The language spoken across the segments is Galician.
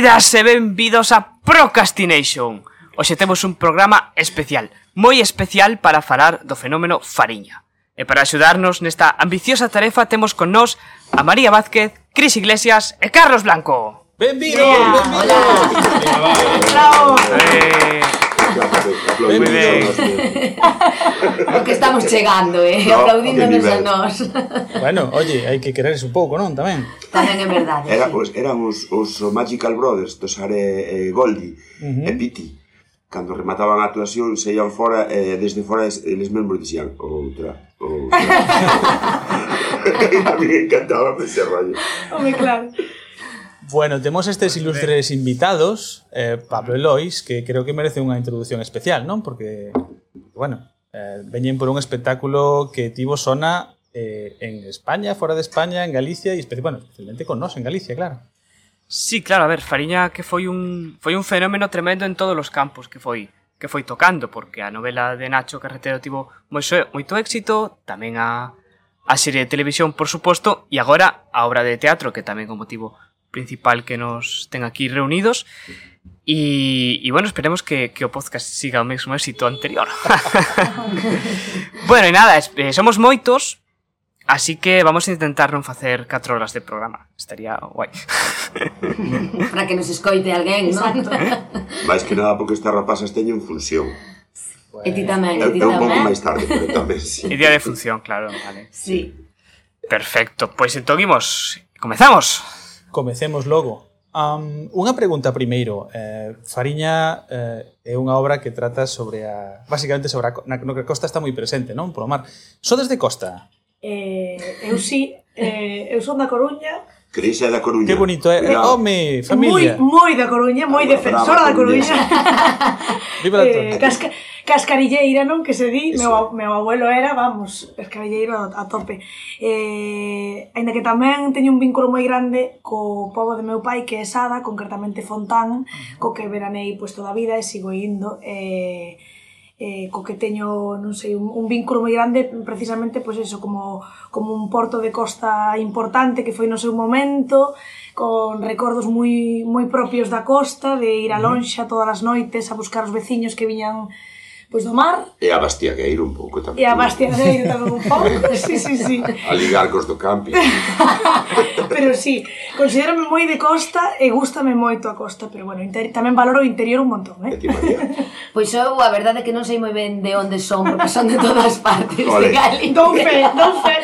Benvidas e benvidos a Procrastination Hoxe temos un programa especial Moi especial para falar do fenómeno Fariña E para axudarnos nesta ambiciosa tarefa temos con nós a María Vázquez, Cris Iglesias e Carlos Blanco Benvidos, yeah. benvidos Hola. Hola. Eh, ben, Muy ben. O que estamos chegando, eh? No, aplaudíndonos a nós. Bueno, oye, hai que quererse un pouco, non? Tamén. Tamén é verdade. Era, sí. os, eran os, os Magical Brothers, Tosare e eh, Goldie uh -huh. e Piti cando remataban a actuación se ian fora eh, desde fora eles mesmos dixían outra, outra. a mí encantaba ese rollo. Home, claro. Bueno, temos estes ilustres invitados, eh, Pablo Elois, que creo que merece unha introdución especial, non? Porque, bueno, eh, veñen por un espectáculo que tivo sona eh, en España, fora de España, en Galicia, e bueno, especialmente con nós en Galicia, claro. Sí, claro, a ver, Fariña que foi un, foi un fenómeno tremendo en todos os campos que foi que foi tocando, porque a novela de Nacho Carretero tivo moito, moito éxito, tamén a, a serie de televisión, por suposto, e agora a obra de teatro, que tamén como tivo principal que nos ten aquí reunidos. E, e bueno, esperemos que, que o podcast siga o mesmo éxito anterior. bueno, e nada, eh, somos moitos, Así que vamos a intentar non facer 4 horas de programa. Estaría guai. Para que nos escoite alguén, non? Mais que nada porque estas rapazas teñen función. Bueno. E ti tamén, e ti tamén. É un pouco máis tarde, pero tamén, sí. E día de función, claro, vale. Sí. Perfecto, pois pues, entón imos, comezamos. Comezamos. Comecemos logo. Um, unha pregunta primeiro. Eh, Fariña eh, é unha obra que trata sobre a... Básicamente sobre a, na, no que a costa está moi presente, non? Polo mar. Sodes de costa? Eh, eu sí. Eh, eu son da Coruña, Cris é da Coruña. Que bonito, é, eh? home, oh, familia. Moi, moi da Coruña, moi ah, defensora da Coruña. Viva la eh, casca, cascarilleira, non? Que se di, Eso. meu, meu abuelo era, vamos, cascarilleiro a tope. Eh, ainda que tamén teño un vínculo moi grande co povo de meu pai, que é Sada, concretamente Fontán, co que veranei pois, toda a vida e sigo indo. Eh, eh, co que teño, non sei, un, un vínculo moi grande precisamente pois eso, como, como un porto de costa importante que foi no seu momento con recordos moi, moi propios da costa de ir a lonxa todas as noites a buscar os veciños que viñan pois do mar. E a Bastiagueiro un pouco tamén. E a Bastiagueiro tamén un pouco, sí, sí, sí. A ligar cos do camping. pero sí, considérame moi de costa e gustame moito a costa, pero bueno, inter... tamén valoro o interior un montón, eh? Ti, pois eu a verdade é que non sei moi ben de onde son, porque son de todas partes Ole. de Galicia. Dou fe, dou fe.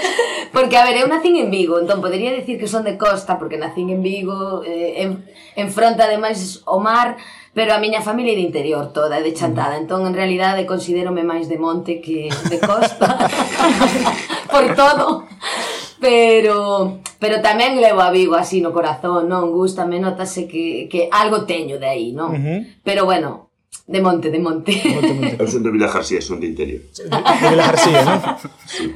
Porque, a ver, eu nacín en Vigo, entón podería dicir que son de costa, porque nacín en Vigo, eh, en, en fronte, ademais, o mar, Pero a miña familia é de interior toda, é de chantada. Entón, en realidade, considérome máis de monte que de costa. Por todo. Pero, pero tamén levo a Vigo así no corazón, non? Gusta, me notase que, que algo teño de aí, non? Uh. Pero bueno, de monte, de monte. monte, monte. Eu son de Vilajarcía, son de interior. De, de Vilajarcía, non? sí.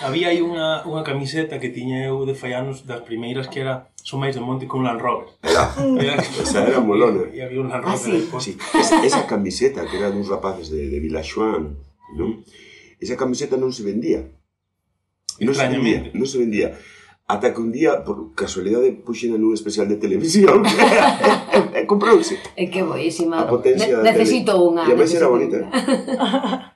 Había aí unha, unha camiseta que tiña eu de fai anos das primeiras que era son máis de monte con Land Rover. Era, era, esa era molona. E había un Land ah, Rover. Ah, sí. Sí. Esa, esa camiseta que era duns rapaces de, de Vilaxuán, non? Esa camiseta non se vendía. Non se vendía, non se vendía. Ata que un día, por casualidade, puxen nun especial de televisión. e, e, e comprouse. É que boísima. A potencia Necesito unha. E a máis era bonita. Eh.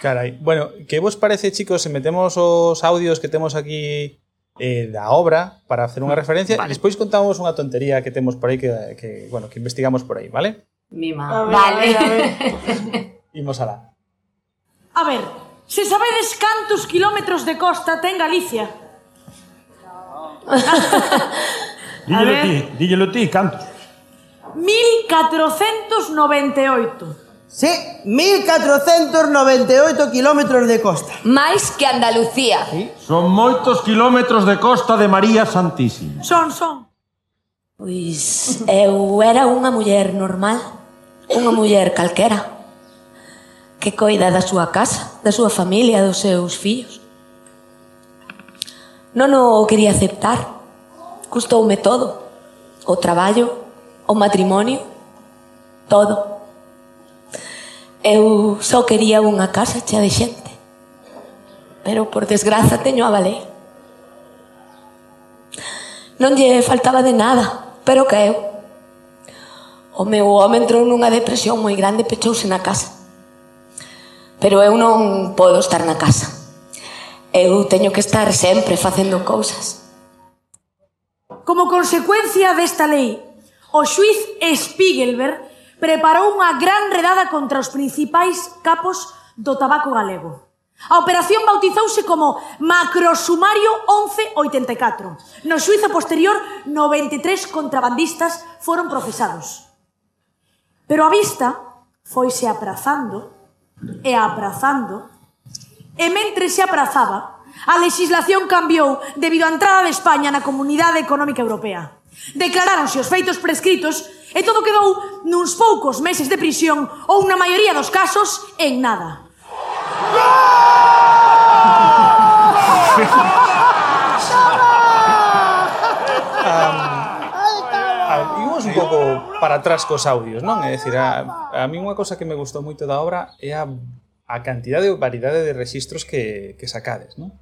Carai, bueno, que vos parece, chicos, se metemos os audios que temos aquí eh, da obra para hacer unha mm, referencia vale. e despois contamos unha tontería que temos por aí que, que bueno, que investigamos por aí, vale? Mima. A ver, vale. A ver, a ver. Imos alá. A ver, se sabedes cantos quilómetros de costa ten Galicia? No. díllelo ti, díllelo ti, cantos. 1498. Sí, 1498 kilómetros de costa. Máis que Andalucía. Sí. Son moitos kilómetros de costa de María Santísima. Son, son. Pois eu era unha muller normal, unha muller calquera, que coida da súa casa, da súa familia, dos seus fillos. Non o quería aceptar. Custoume todo. O traballo, o matrimonio, todo. Eu só quería unha casa chea de xente. Pero por desgraza teño a valer. Non lle faltaba de nada, pero caeu. O meu home entrou nunha depresión moi grande e pechouse na casa. Pero eu non podo estar na casa. Eu teño que estar sempre facendo cousas. Como consecuencia desta lei, o xuiz Spiegelberg preparou unha gran redada contra os principais capos do tabaco galego. A operación bautizouse como Macrosumario 1184. No suizo posterior, 93 contrabandistas foron procesados. Pero a vista foise aprazando e aprazando e mentre se aprazaba, a legislación cambiou debido á entrada de España na Comunidade Económica Europea. Declaráronse os feitos prescritos E todo quedou nuns poucos meses de prisión ou na maioría dos casos en nada. Imos un pouco para atrás cos audios, non? É dicir, a, a min unha cousa que me gustou moito da obra é a, a cantidade e variedade de registros que, que sacades, non?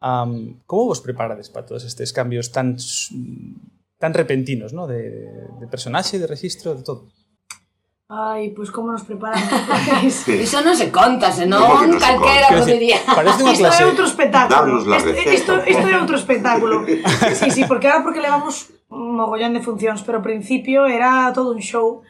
Um, como vos preparades para todos estes cambios tan tan repentinos, ¿no? De, de personaje, de registro, de todo. Ay, pues cómo nos preparan. Sí. Eso no se conta, se no un no calquera no. Parece una clase. Esto era otro espectáculo. Esto, esto, esto, era otro espectáculo. Sí, sí, porque ahora porque le damos un mogollón de funciones, pero al principio era todo un show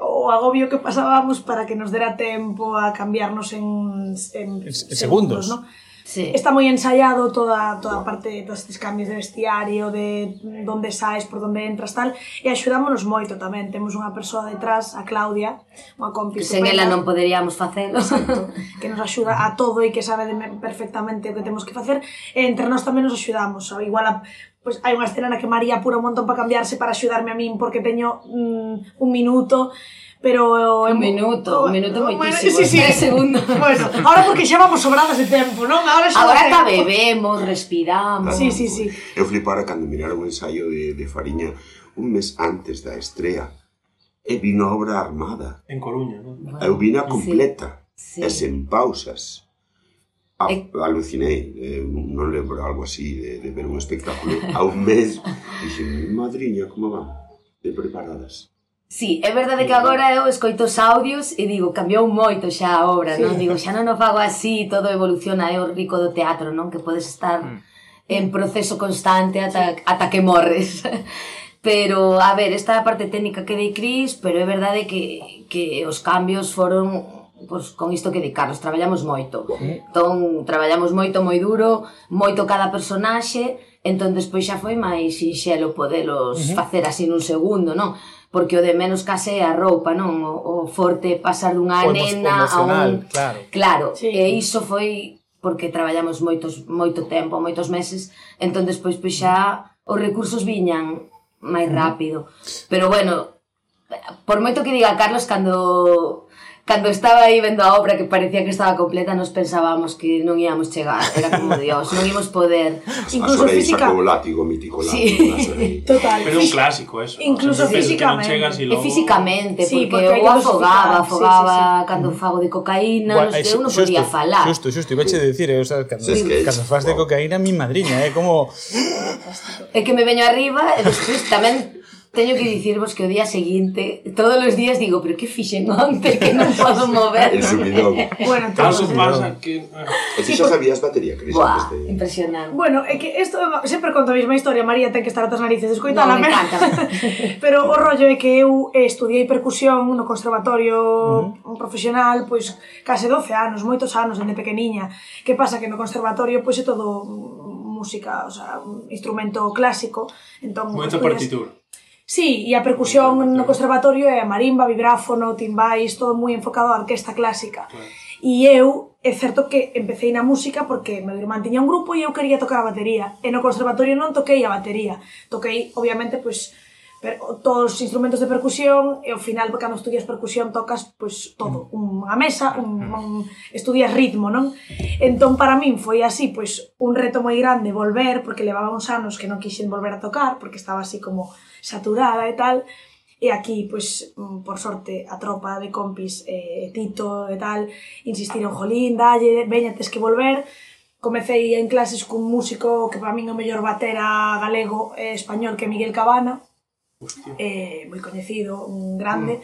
o agobio que pasábamos para que nos diera tiempo a cambiarnos en, en, en segundos, segundos ¿no? Sí. Está moi ensaiado toda, toda a parte todos estes cambios de vestiario, de onde saes, por onde entras, tal, e axudámonos moito tamén. Temos unha persoa detrás, a Claudia, unha compi que sen ela non poderíamos facelo. Que nos axuda a todo e que sabe perfectamente o que temos que facer, e entre nós tamén nos axudamos. Igual a, pues hai unha escena na que María apura un montón para cambiarse para axudarme a min porque teño mm, un minuto pero... Un minuto, un minuto moitísimo, sí, sí. tres segundos. Bueno, ahora porque xa vamos sobradas de tempo, non? Ahora, xa ahora tempo. bebemos, respiramos... Sí, sí, sí. Eu flipara cando miraron o ensaio de, de Fariña un mes antes da estrea e vino a obra armada. En Coruña, non? Eu vina completa, sí, sí. e sen pausas. A, e... alucinei, eh, eh non lembro algo así de, de ver un espectáculo a un mes. Dixen, madriña, como van? De preparadas. Sí, é verdade que agora eu escoito os audios e digo, cambiou moito xa a obra, sí. non? Digo, xa non o fago así, todo evoluciona, é o rico do teatro, non? Que podes estar mm. en proceso constante ata, sí. ata que morres. pero, a ver, esta parte técnica que dei Cris, pero é verdade que, que os cambios foron pois, con isto que di Carlos, traballamos moito. Entón, traballamos moito, moi duro, moito cada personaxe, entón despois xa foi máis sinxelo podelos uh -huh. facer así nun segundo, non? porque o de menos case é a roupa, non? O, o forte pasar dunha o nena a un... Claro, claro sí. e iso foi porque traballamos moitos moito tempo, moitos meses, entón despois pois xa os recursos viñan máis rápido. Pero bueno, por moito que diga Carlos cando cando estaba aí vendo a obra que parecía que estaba completa nos pensábamos que non íamos chegar. Era como dios, non íamos poder incluso Sorei física sacou o látigo mítico látigo, sí. total. Pero é un clásico eso incluso ¿no? físicamente. e logo... físicamente sí, porque, porque eu afogaba afogaba sí, sí, sí. cando fago de cocaína Gua, non sei, eu non podía falar. justo, justo, iba a decir eh, o sea, cando, sí, cando faz de cocaína mi madriña é eh, como é que me veño arriba e despois tamén Teño que dicirvos que o día seguinte, todos os días digo, pero que fixen onte que non podo mover. bueno, caso pasa que... E ti xa sabías batería, Cris? Buah, este... impresionante. Bueno, é que isto, sempre conto a mesma historia, María ten que estar atas narices de escoitala. No, me encanta. pero o rollo é que eu eh, estudiei percusión no conservatorio uh -huh. profesional, pois case 12 anos, moitos anos, dende pequeniña. Que pasa que no conservatorio, pois é todo música, o sea, un instrumento clásico, entón... Moita partitura. Sí, e a percusión no conservatorio é a marimba, vibráfono, timbais, todo moi enfocado á orquesta clásica. E eu, é certo que empecé na música porque meu irmán tiña un grupo e eu quería tocar a batería. E no conservatorio non toquei a batería. Toquei, obviamente, pois, pues, per, todos os instrumentos de percusión e ao final cando estudias percusión tocas pois todo, mm. unha mesa, un, mm. un estudias ritmo, non? Entón para min foi así, pois un reto moi grande volver porque levaba uns anos que non quixen volver a tocar porque estaba así como saturada e tal. E aquí, pois, mm, por sorte, a tropa de compis, eh, Tito e tal, insistiron, jolín, dalle, veña, tes que volver. Comecei en clases cun músico que para min é o mellor batera galego e español que Miguel Cabana, Eh, moi coñecido, un grande. Mm.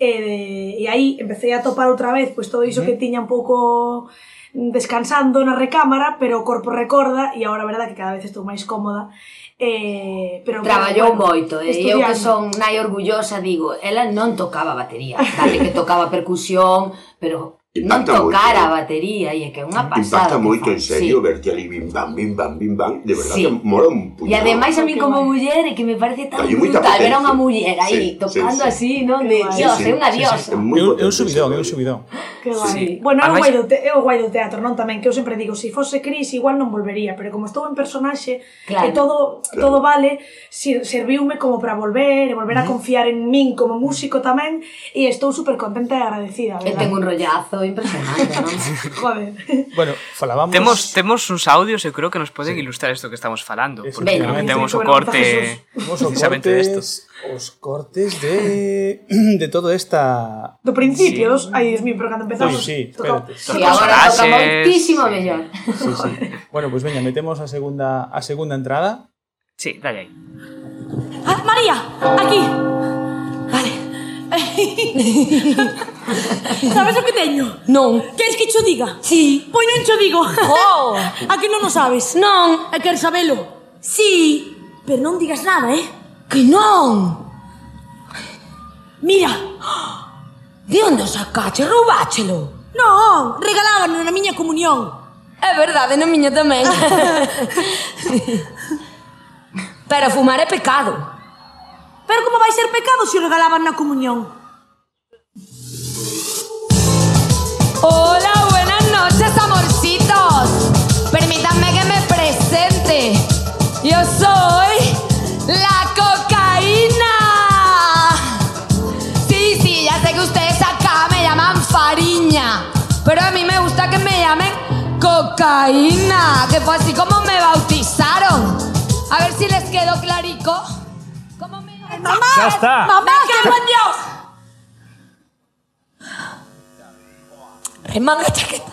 E, de, e aí empecé a topar outra vez pois todo iso mm. que tiña un pouco descansando na recámara, pero o corpo recorda e agora a verdade que cada vez estou máis cómoda. Eh, pero traballou bueno, moito, eh? eu que son nai orgullosa digo, ela non tocaba batería, dale que tocaba percusión, pero non tocar moito, a batería e é que é unha pasada impacta moito en serio sí. verte ali bim bam bim bam bim bam de verdade sí. que mola un puñado. e ademais a mí como muller é que me parece tan Hay brutal ver a unha muller aí sí, tocando sí, así non de dios sí, ¿eh? é unha diosa sí, é un subidón é un subidón que guai sí. bueno é o, guai do te, é o guai do teatro non tamén que eu sempre digo se si fose Cris igual non volvería pero como estou en personaxe claro. e todo claro. todo vale si, serviume como para volver e volver a confiar en min como músico tamén e estou super contenta e agradecida eu tengo un rollazo impresionante, non? Joder. Bueno, falábamos... Temos, temos uns audios, eu creo que nos poden sí. ilustrar isto que estamos falando. Porque ben, temos o corte... Temos desto. cortes, os cortes de, de todo esta... Do principio, sí. dos... Ai, Dios mío, pero cando empezamos... Uy, sí, espérate. Toca... Sí, agora toca moitísimo sí. mellor. Sí, sí. bueno, pues veña, metemos a segunda, a segunda entrada. Sí, dale aí. Ah, María, aquí. sabes o que teño? Non. Queres que cho diga? Sí. Pois non cho digo. Oh. A que non o sabes? Non. E quer sabelo? Sí. Pero non digas nada, eh? Que non. Mira. De onde o sacache? Roubáchelo? Non, regalábano na miña comunión. É verdade, na miña tamén. Pero fumar é pecado. Pero como vai ser pecado se o regalaban na comunión? Hola, buenas noches, amorcitos. Permítanme que me presente. Yo soy la cocaína. Sí, sí, ya sé que ustedes acá me llaman Fariña. Pero a mí me gusta que me llamen cocaína. Que fue así como me bautizaron. A ver si les quedó clarico. Mamá, ya está. Mamá, que en Dios. Remanga chaqueta.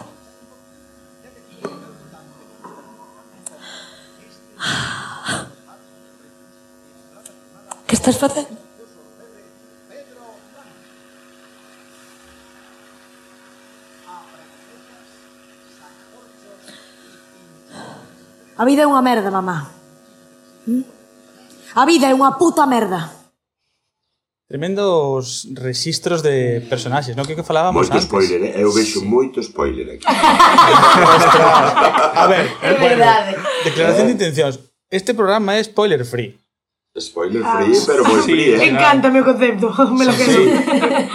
Que estás facendo? A vida é unha merda, mamá. ¿Mm? A vida é unha puta merda. Tremendos registros de personaxes, non? Que que falábamos moito antes. spoiler, eh? eu vexo sí. moito spoiler aquí. a ver, é bueno, verdade. Declaración de intencións. Este programa é spoiler free. Spoiler ah, free, ah, pero moi sí, free, eh? Encántame o concepto, me lo quedo. Sí.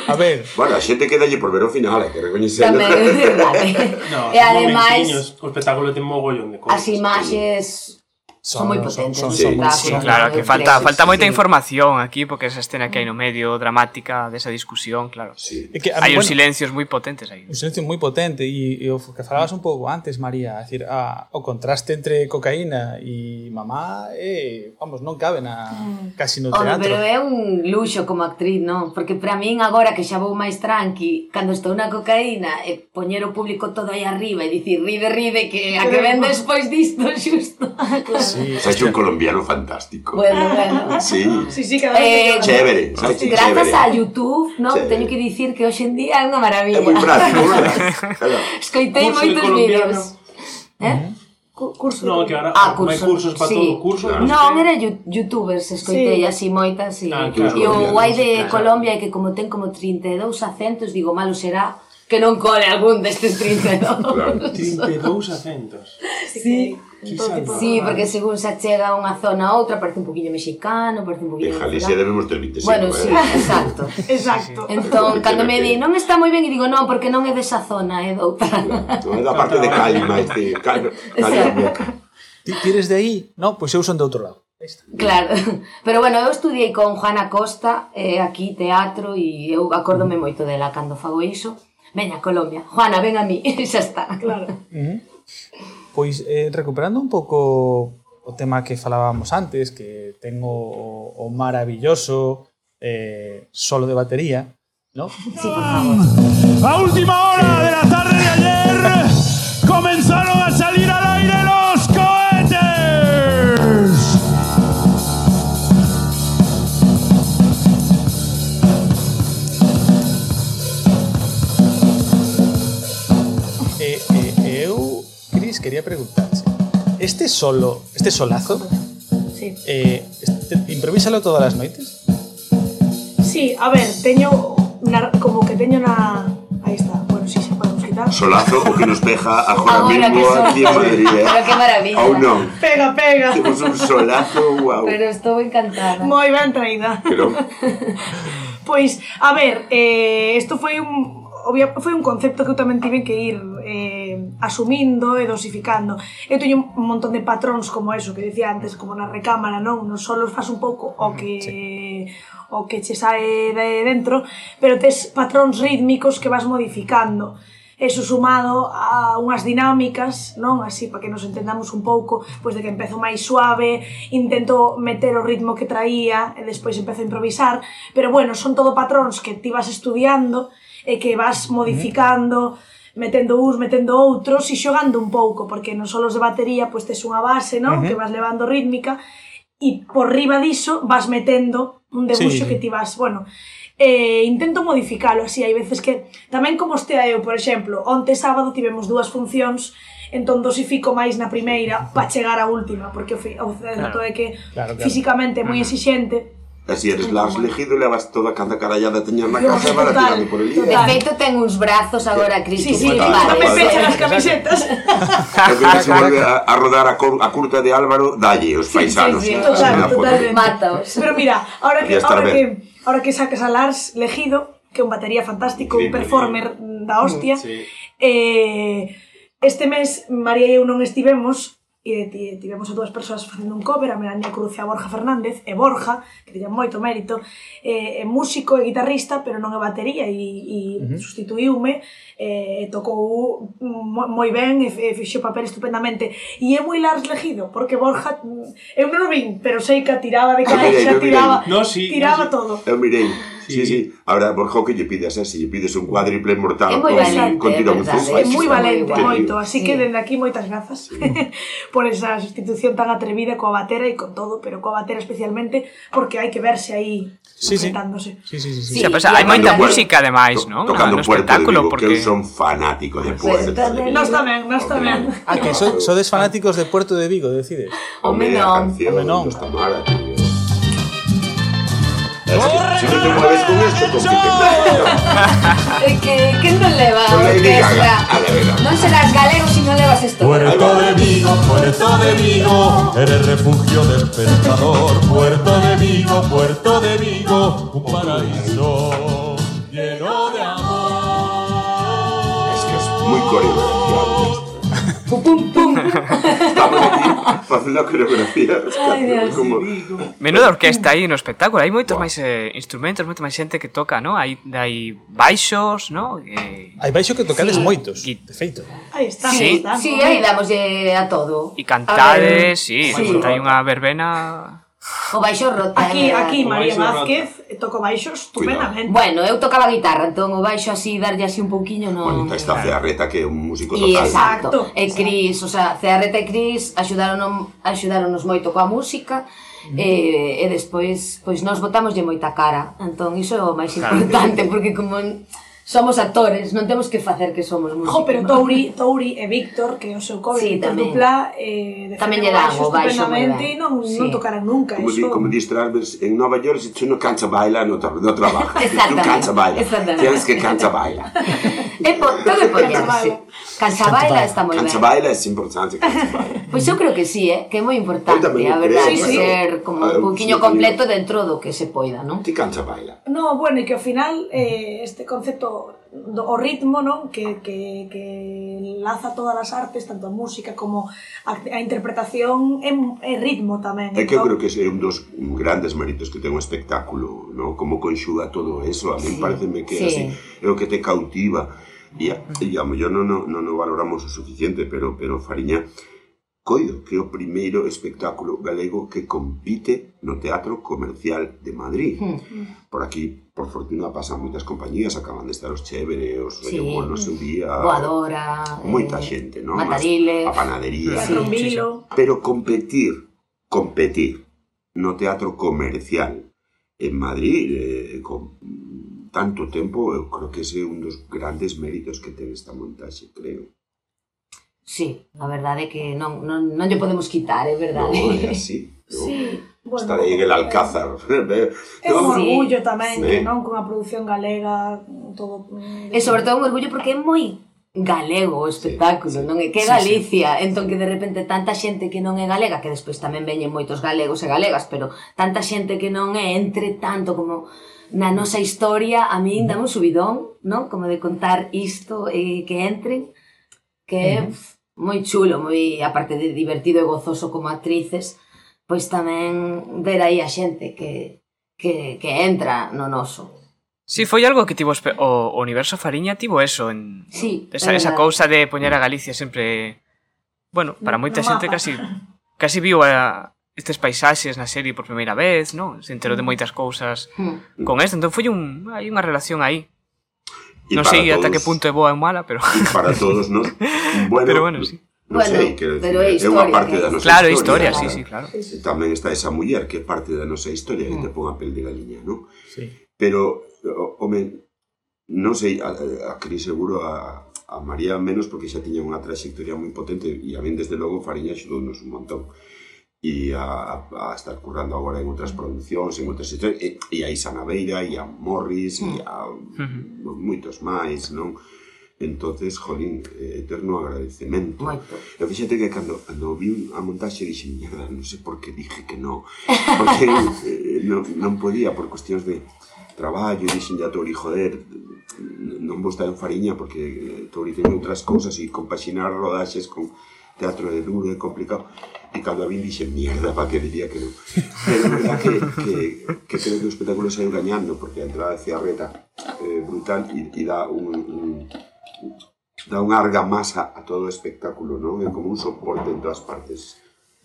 A ver. Bueno, a xente queda allí por ver o final, eh, que recoñecelo. Tamén, é verdade. no, e ademais... O espectáculo ten mogollón de cousas. As imaxes son, son moi potentes. Son, son, sí, son, sí, sí, claro, que falta, falta moita sí. información aquí, porque esa escena que hai no medio dramática desa discusión, claro. Sí. É que, hai bueno, uns silencios moi potentes aí. Un silencio moi potente, e, e o que falabas un pouco antes, María, a decir, a, o contraste entre cocaína e mamá, eh, vamos, non cabe na, casi no teatro. Pero é un luxo como actriz, non? Porque para min agora que xa vou máis tranqui, cando estou na cocaína, e poñer o público todo aí arriba e dicir, ride, ride, que a que ven despois disto xusto. Claro. Sí, Se un colombiano fantástico. Bueno, ah. bueno. Sí. Sí, sí, cada vez eh, Chévere, ¿sabes? Gracias chévere. a YouTube, ¿no? Chévere. Teño que dicir que hoxe en día é unha maravilla. É moi práctico, claro. Escoitei moitos vídeos. Eh? Curso. No, que ahora ah, curso. cursos para sí. todo curso. Claro. Non, era youtubers, escoitei sí. así moitas e, ah, claro. e o guai de claro. Colombia que como ten como 32 acentos, digo, malo será que non cole algún destes 32. Claro. 32 acentos. Sí. sí. Sí, porque según se achega a unha zona a outra parece un poquinho mexicano, parece un poquinho... En Galicia debemos ter 25, Bueno, eh. sí, eh? exacto. exacto. Entón, cando me di, non está moi ben, e digo, non, porque non é desa zona, é doutra. Non entón é da parte de Cali, máis de Cali. Ti eres de aí? Non, pois eu son de outro lado. Claro, pero bueno, eu estudiei con Juana Costa eh, aquí teatro e eu acórdome moito dela cando fago iso. Veña, Colombia. Juana, ven a mí, xa está. Claro. Uh -huh. Pois eh, recuperando un pouco o tema que falábamos antes, que tengo o, o maravilloso eh, solo de batería, ¿no? Sí, por favor. A última hora de la tarde de ayer comenzaron a salir al aire los quería preguntarche. Este solo, este solazo, Sí. eh, este, improvísalo todas las noites? Sí, a ver, teño na, como que teño na... Aí está, bueno, sí, se podemos quitar. Solazo o que nos agora Ahora son- aquí en Madrid, eh? Pero qué maravilla. Ou non? Pega, pega. Temos un solazo, guau. Pero estou encantada. Moi ben traída. Pero, Pois, a ver, eh, isto foi un obvia, foi un concepto que eu tamén tive que ir eh, asumindo e dosificando. Eu teño un montón de patróns como eso que decía antes, como na recámara, non? Non só faz un pouco o que... Sí o que che sae de dentro, pero tes patróns rítmicos que vas modificando eso sumado a unhas dinámicas, non? Así, para que nos entendamos un pouco, pois de que empezo máis suave, intento meter o ritmo que traía, e despois empezo a improvisar, pero bueno, son todo patróns que ti vas estudiando e que vas modificando, mm -hmm metendo uns, metendo outros e xogando un pouco, porque non solos de batería pois tes unha base, non? Uh -huh. Que vas levando rítmica e por riba diso vas metendo un debuxo sí. que ti vas, bueno, eh, intento modificalo así, hai veces que tamén como estea eu, por exemplo, onte sábado tivemos dúas funcións entón dosifico máis na primeira para chegar á última, porque o, fi, o certo claro, é que claro, claro. físicamente é moi exixente Así eres Lars Legido, levas toda a canta carallada teñas na casa para tirando por el día. De feito, ten uns brazos agora, Cris. Sí, sí, non sí, me pechan as camisetas. Que se volve a, a rodar a, cor, a curta de Álvaro, dalle os paisanos. Sí, sí, sí, total, totalmente. Mátaos. Pero mira, ahora que, ahora que, ahora que sacas a Lars Legido, que é un batería fantástico, un performer da hostia, sí. eh, este mes María e eu non estivemos e tivemos a dúas persoas facendo un cover, a Melania Cruz e a Borja Fernández, e Borja, que teña moito mérito, é, é músico e guitarrista, pero non é batería, e, e uh -huh. sustituíume, e, tocou mm, moi ben, e, e fixo papel estupendamente. E é moi Lars Legido, porque Borja, mm, eu non o vin, pero sei que tiraba de ah, caixa, tiraba, no, sí, tiraba no, sí. todo. Eu mirei. Sí, sí. Ahora Borja que lle pides, eh? se si lle pides un cuádriple mortal é moi valente, con tiro é, moi valente, moito, así que dende aquí moitas grazas sí. por esa sustitución tan atrevida coa batera e con todo, pero coa batera especialmente porque hai que verse aí sí, sí. Sí, sí, sí, sí. sí, sí pues, hai moita música ademais, non? Tocando ah, no, no espectáculo porque eu son fanático de Puerto de Vigo. Nós tamén, nós tamén. Ah, que sodes fanáticos de Puerto de Vigo, decides. Home, non. Home, non. Si, si no te mueves con esto, compite. É que, que non leva a Con Lady Gaga, orquestra? a la verdad. Non serás galego se non levas esto. Puerto de Vigo, Puerto de Vigo, eres refugio del pescador. Puerto de Vigo, Puerto de Vigo, un paraíso lleno de amor. Es que es muy coreografiado. Pum, pum, pum. facendo a coreografía. Dios, como... Menuda orquesta aí no espectáculo. Hai moitos wow. máis eh, instrumentos, moita máis xente que toca, no? Hai, hai baixos, no? Eh... Hai baixo que tocades sí. moitos, Gui... de feito. Aí está. Sí, sí aí damos a todo. E cantades, sí. sí. Hai unha verbena... O baixo rota. Aquí, eh, aquí María Vázquez rota. toco baixo estupendamente. Bueno, eu tocaba guitarra, entón o baixo así darlle así un pouquiño no. Bueno, está Cearreta que é un músico total. Exacto, exacto. E Cris, o sea, Cearreta e Cris axudaron axudáronos moito coa música e, e despois pois nós botamos moita cara. Entón iso é o máis importante porque como somos actores, non temos que facer que somos músicos. Jo, pero Touri, Touri e Víctor, que é o seu cobre, sí, Víctor Dupla, eh, tamén lle dan o baixo estupendamente e non, sí. non tocaran nunca. Como, eso. como diste antes, en Nova York, se si tú non cansa baila, non no trabaja. Exactamente. Si tú cansa baila, tienes que cansa baila. É po, todo é apoiarse. Cantabaila está moi ben. Cantabaila é importante, Cantabaila. Pois eu creo que sí, eh, que é moi importante, a verdade, sí, sí. ser como un poquinho completo dentro do que se poida, non? Ti Cantabaila. No, bueno, e que ao final eh, este concepto do o ritmo, non? Que, que, que laza todas as artes, tanto a música como a, a interpretación é, é ritmo tamén. É que eu creo que é un dos grandes méritos que ten o espectáculo, non? Como conxuga todo eso, a mí sí, pareceme que sí. así, é o que te cautiva E a, e a mellor non, non, non o valoramos o suficiente, pero, pero Fariña coido que é o primeiro espectáculo galego que compite no Teatro Comercial de Madrid. Por aquí, por fortuna, pasan moitas compañías, acaban de estar os Chévere, os sí. Reyobol, no seu día... Voadora... Moita eh, xente, non? Matariles... A panadería... Sí, sí, sí. Pero competir, competir no Teatro Comercial en Madrid, eh, con tanto tempo, eu creo que ese é un dos grandes méritos que ten esta montaxe, creo. Sí, a verdade é que non, non, non lle podemos quitar, é verdade. Non, é así. Sí. Bueno, estar aí en el Alcázar. Eh, é un orgullo tamén, sí. que non? Con a produción galega, todo... Mm, e sobre todo un orgullo porque é moi galego o espectáculo, sí, non é que é Galicia, sí, sí. entón que de repente tanta xente que non é galega, que despois tamén veñen moitos galegos e galegas, pero tanta xente que non é entre tanto como na nosa historia a min dame un subidón, non? Como de contar isto e eh, que entren, que é uh -huh. moi chulo, moi aparte de divertido e gozoso como actrices, pois tamén ver aí a xente que, que, que entra no noso. Sí, foi algo que tivo o Universo Fariña tivo eso en sí, esa, esa cousa de poñer a Galicia sempre bueno, para moita no xente casi casi viu a, estes paisaxes na serie por primeira vez, non? Se enterou de moitas cousas mm. con esto, entón foi un hai unha relación aí. Y non sei todos, ata que punto é boa ou mala, pero para todos, non? Bueno, pero bueno, sí. Non bueno, sei, quero decir, é unha parte da nosa claro, historia. Claro, historia, sí, sí, claro. Tamén está esa muller que é parte da nosa historia, mm. que te pon a pel de galiña, non? Sí. Pero, home, non sei, a, a Cris seguro a, a María menos, porque xa tiña unha trayectoria moi potente, e a min, desde logo, Fariña axudou un montón e a, a estar currando agora en outras producións, en outras historias, e, e a Isanabeira, e a Morris, e a uh -huh. moitos máis, non? entonces jolín, eh, eterno agradecemento. Moito. E fíxate que cando, cando vi a montaxe dixen, mierda, non sei por que dije que non, porque eh, non, non podía por cuestións de traballo, dixen a Tori, joder, non vos estar en fariña porque eh, Tori ten outras cousas e compaxinar rodaxes con teatro de duro, é complicado. E cando a vin dixen, mierda, pa que diría que non. Pero é verdad que, que, que creo que o espectáculo saiu gañando, porque a entrada de Ciarreta eh, brutal e, e dá un, un dá unha argamasa a todo o espectáculo, non? É como un soporte en todas partes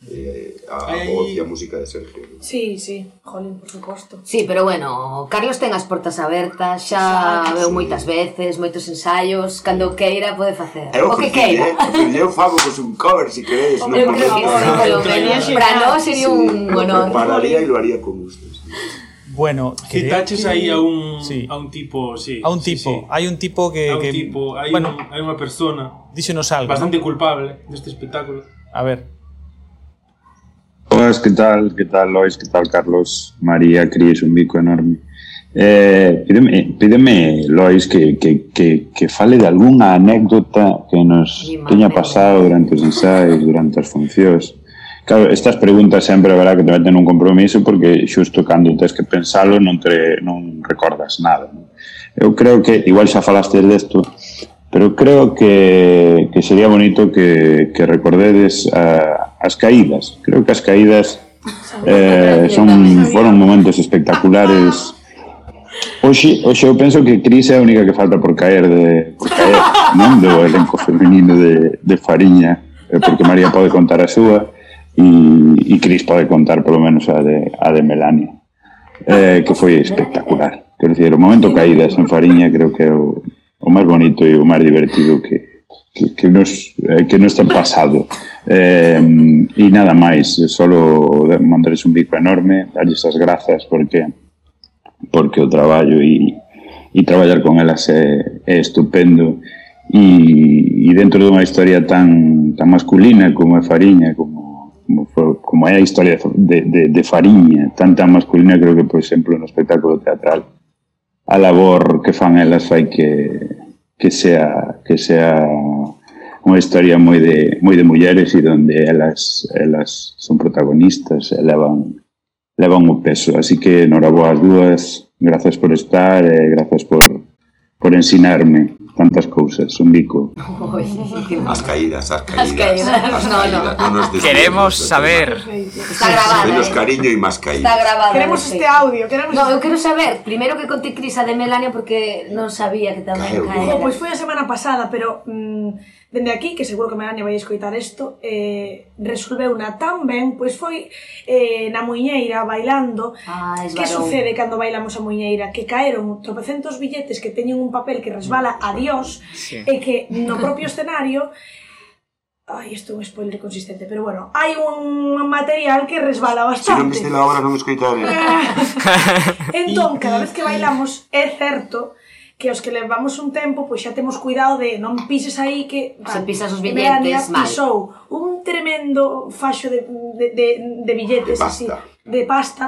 eh, a Ahí... voz e a música de Sergio. Sí, sí, jolín, por suposto. Sí, pero bueno, Carlos ten as portas abertas, xa sí. veu moitas veces, moitos ensaios, cando queira pode facer. Eu o que queira. Eu fago cos un cover, se si queredes. No, eu creo que sí, polo menos, para nós sería sí, un honor. Pararía e lo haría con gusto. Bueno, citaches aí a un sí. a un tipo, sí. A un tipo, sí, sí. hai un tipo que a un que tipo, hai bueno, un, hai unha persona díxenos algo. Bastante ¿no? culpable deste espectáculo. A ver. Boas, que tal? Que tal, Lois? Que tal, Carlos? María, Cris, un bico enorme. Eh, pídeme, pídeme, Lois, que, que, que, que fale de algunha anécdota que nos teña pasado durante os ensaios, durante as funcións. Claro, estas preguntas sempre verá que te meten un compromiso porque xusto cando tens que pensalo non, te, non recordas nada. non? Eu creo que, igual xa falaste desto, Pero creo que, que sería bonito que, que recordedes a, as caídas. Creo que as caídas eh, son, foron momentos espectaculares. Oxe, oxe, eu penso que Cris é a única que falta por caer de por caer, non? Do elenco femenino de, de Fariña, eh, porque María pode contar a súa e, e Cris pode contar polo menos a de, a de Melania, eh, que foi espectacular. Quero dicir, o momento caídas en Fariña creo que é o, o máis bonito e o máis divertido que, que, que, nos, eh, que nos ten pasado. Eh, e nada máis, solo mandarles un bico enorme, darles as grazas porque porque o traballo e, e traballar con elas é, é estupendo e, e dentro dunha historia tan, tan masculina como é Fariña, como, como, foi, como é a historia de, de, de Fariña, tan tan masculina creo que, por exemplo, no espectáculo teatral a labor que fan elas fai que, que sea que sea unha historia moi de moi de mulleres e donde elas elas son protagonistas, elevan levan o peso. Así que enhoraboa as dúas, grazas por estar e grazas por por ensinarme tantas cousas, un bico. As caídas, as caídas. As caídas, as caídas. no, caídas. no. no nos queremos saber. Está grabado. Menos eh? cariño e máis caídas. Está grabado. Queremos este audio, queremos No, eu quero saber, primeiro que conté Crisa de Melania porque non sabía que tamén caeu. Pois pues foi a semana pasada, pero mm, dende aquí, que seguro que Melania vai escoitar isto, eh, resolveu na tan ben, pois foi eh, na muñeira bailando. Ah, que sucede cando bailamos a muñeira? Que caeron tropecentos billetes que teñen un papel que resbala a Dios sí. e que no propio escenario Ai, isto é un spoiler consistente, pero bueno, hai un material que resbala bastante. Se non viste la obra non escoitaría. entón, cada vez que bailamos, é certo que os que levamos un tempo, pois xa temos cuidado de non pises aí que... Se pisas os billetes, mal. Pisou un tremendo faxo de, de, de, de billetes, de pasta. así, de pasta,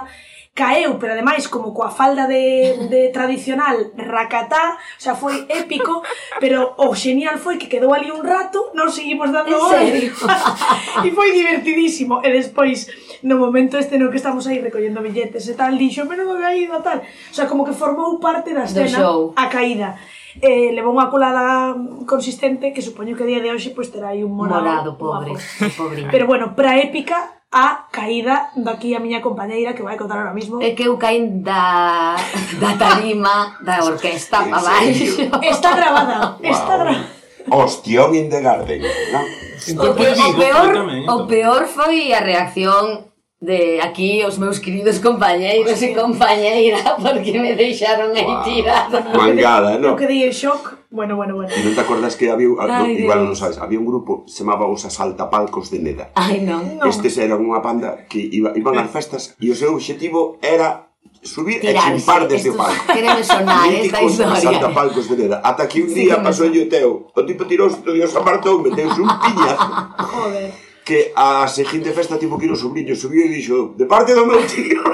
caeu, pero ademais como coa falda de, de tradicional racatá, o sea, foi épico, pero o genial foi que quedou ali un rato, non seguimos dando oi. e foi divertidísimo. E despois, no momento este no que estamos aí recollendo billetes e tal, dixo, pero non caída tal. O sea, como que formou parte da escena show. a caída. Eh, levou unha colada consistente que supoño que a día de hoxe pois terá aí un morado, morado pobre, pobre. Pero bueno, para épica a caída daqui a miña compañeira que vai contar ahora mismo. É que eu caín da, da tarima da orquesta para baixo. Está grabada, wow. está grabada. Ostión in the Garden, non? Entón, o, o, peor, o peor foi a reacción de aquí os meus queridos compañeiros e compañeira porque me deixaron aí wow. tirado Mangada, non? Eu quedei en shock. Bueno, bueno, bueno. E non te acordas que había, Ai, no, igual non sabes, había un grupo se chamaba os Asaltapalcos de Neda. Ai, non. No. Estes eran unha banda que iba, iban ás festas e o seu objetivo era subir Tirarse, e chimpar desde o palco. Quereme sonar esta historia. Salta palcos de neda. Ata que un día sí, pasou o teu. O tipo tirouse do Dios apartou, meteu un piñazo. Joder que a seguinte festa tipo que ir o sobrinho subiu e dixo de parte do meu tío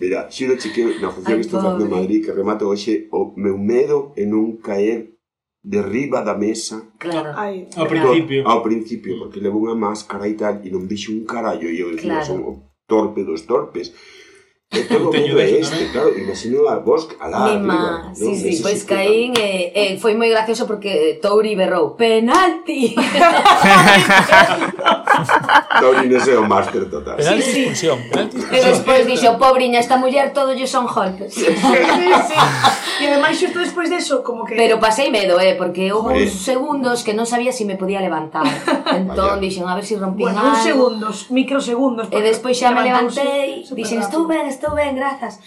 Mira, xiro que na función Ai, que estou facendo en Madrid que remato hoxe o meu medo é non caer derriba da mesa. Claro. Ai, ao principio. Ao principio, porque levo unha máscara e tal e non dixo un carallo e eu dixo, claro. son o torpe dos torpes Que todo teño é este, claro, imagino a vos alá Mima, arriba, sí, non? sí, Ese pois sistema. caín e eh, eh, foi moi gracioso porque Touri berrou penalti Taurinos é o máster total. Penalti sí, sí. expulsión. Penalti expulsión. E despois dixo, pobriña, esta muller todo lle son golpes. sí, sí. E ademais xusto despois deso, como que... Pero pasei medo, eh, porque houve uns segundos que non sabía se si me podía levantar. entón dixen, a ver se si rompín bueno, algo. segundos, microsegundos. E despois xa me levantei, dixen, estou ben, estou ben, grazas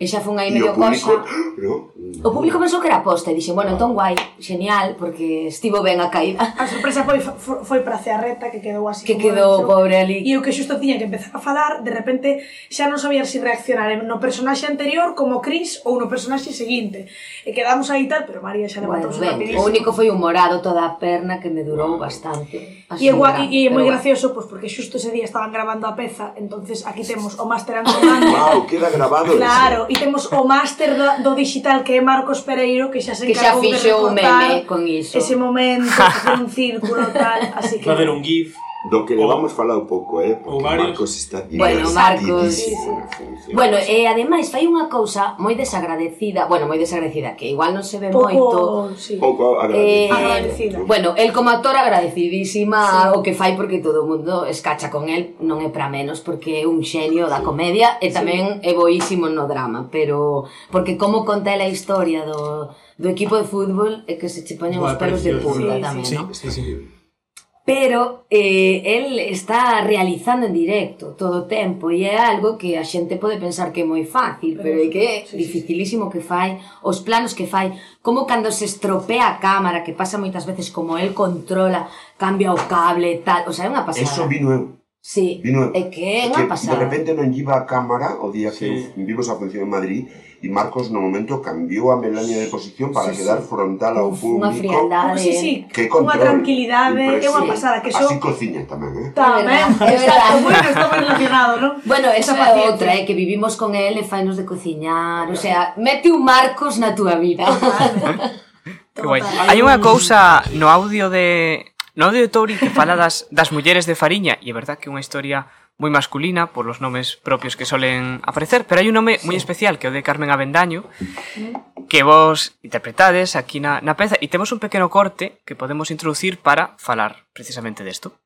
E xa fun aí medio público, cosa. No, no, o público pensou que era posta e dixen, bueno, entón guai, genial, porque estivo ben a caída. A sorpresa foi, foi para Cearreta, que quedou así. Que quedou pobre ali. E o que xusto tiña que empezar a falar, de repente xa non sabía se si reaccionar eh, no personaxe anterior como Chris ou no personaxe seguinte. E quedamos aí tal, pero María xa levantou bueno, rapidísimo. O único foi un morado toda a perna que me durou bastante. Así e é, guai, e é moi gracioso, pois, porque xusto ese día estaban grabando a peza, entonces aquí temos o máster angolano. Wow, queda grabado. Claro, e temos o máster do, do digital que é Marcos Pereiro que xa se que xa fixo un recortar meme con iso. ese momento, un círculo tal, así que... Va haber un gif Do que levamos falado pouco, eh? Porque o varios... Marcos está bueno, Marcos... Bueno, e eh, ademais fai unha cousa moi desagradecida, bueno, moi desagradecida, que igual non se ve pouco, moito. Sí. Pouco agradecida. Eh, agradecida. Bueno, el como actor agradecidísima sí. o que fai porque todo o mundo escacha con el, non é para menos porque é un xenio da comedia e tamén sí. é boísimo no drama, pero porque como conta a historia do, do equipo de fútbol é que se che poñen os pelos de punta sí, tamén, sí, non? Sí, sí, sí pero eh, el está realizando en directo todo o tempo e é algo que a xente pode pensar que é moi fácil, pero, pero é que é sí, dificilísimo sí. que fai, os planos que fai, como cando se estropea a cámara, que pasa moitas veces como el controla, cambia o cable tal, o sea, é unha pasada. Eso vino eu. Sí, vino eu. é que é unha pasada. De repente non lleva a cámara o día que sí. vimos a función en Madrid, e Marcos no momento cambiou a Melania de posición para sí, quedar sí. frontal ao público. Unha frialdade. Sí, sí. Que control. Unha tranquilidade. É unha pasada. Que so... Así cociña tamén, eh? Tamén. É verdad. bueno, estamos relacionado, non? Bueno, esa é outra, eh, que vivimos con él e fainos de cociñar. O sea, mete un Marcos na túa vida. Que guai. Hai unha cousa no audio de... No audio de Tori que fala das, das mulleres de Fariña, e é verdad que é unha historia moi masculina por los nomes propios que solen aparecer, pero hai un nome sí. moi especial que é o de Carmen Avendaño, que vos interpretades aquí na, na peza, e temos un pequeno corte que podemos introducir para falar precisamente desto.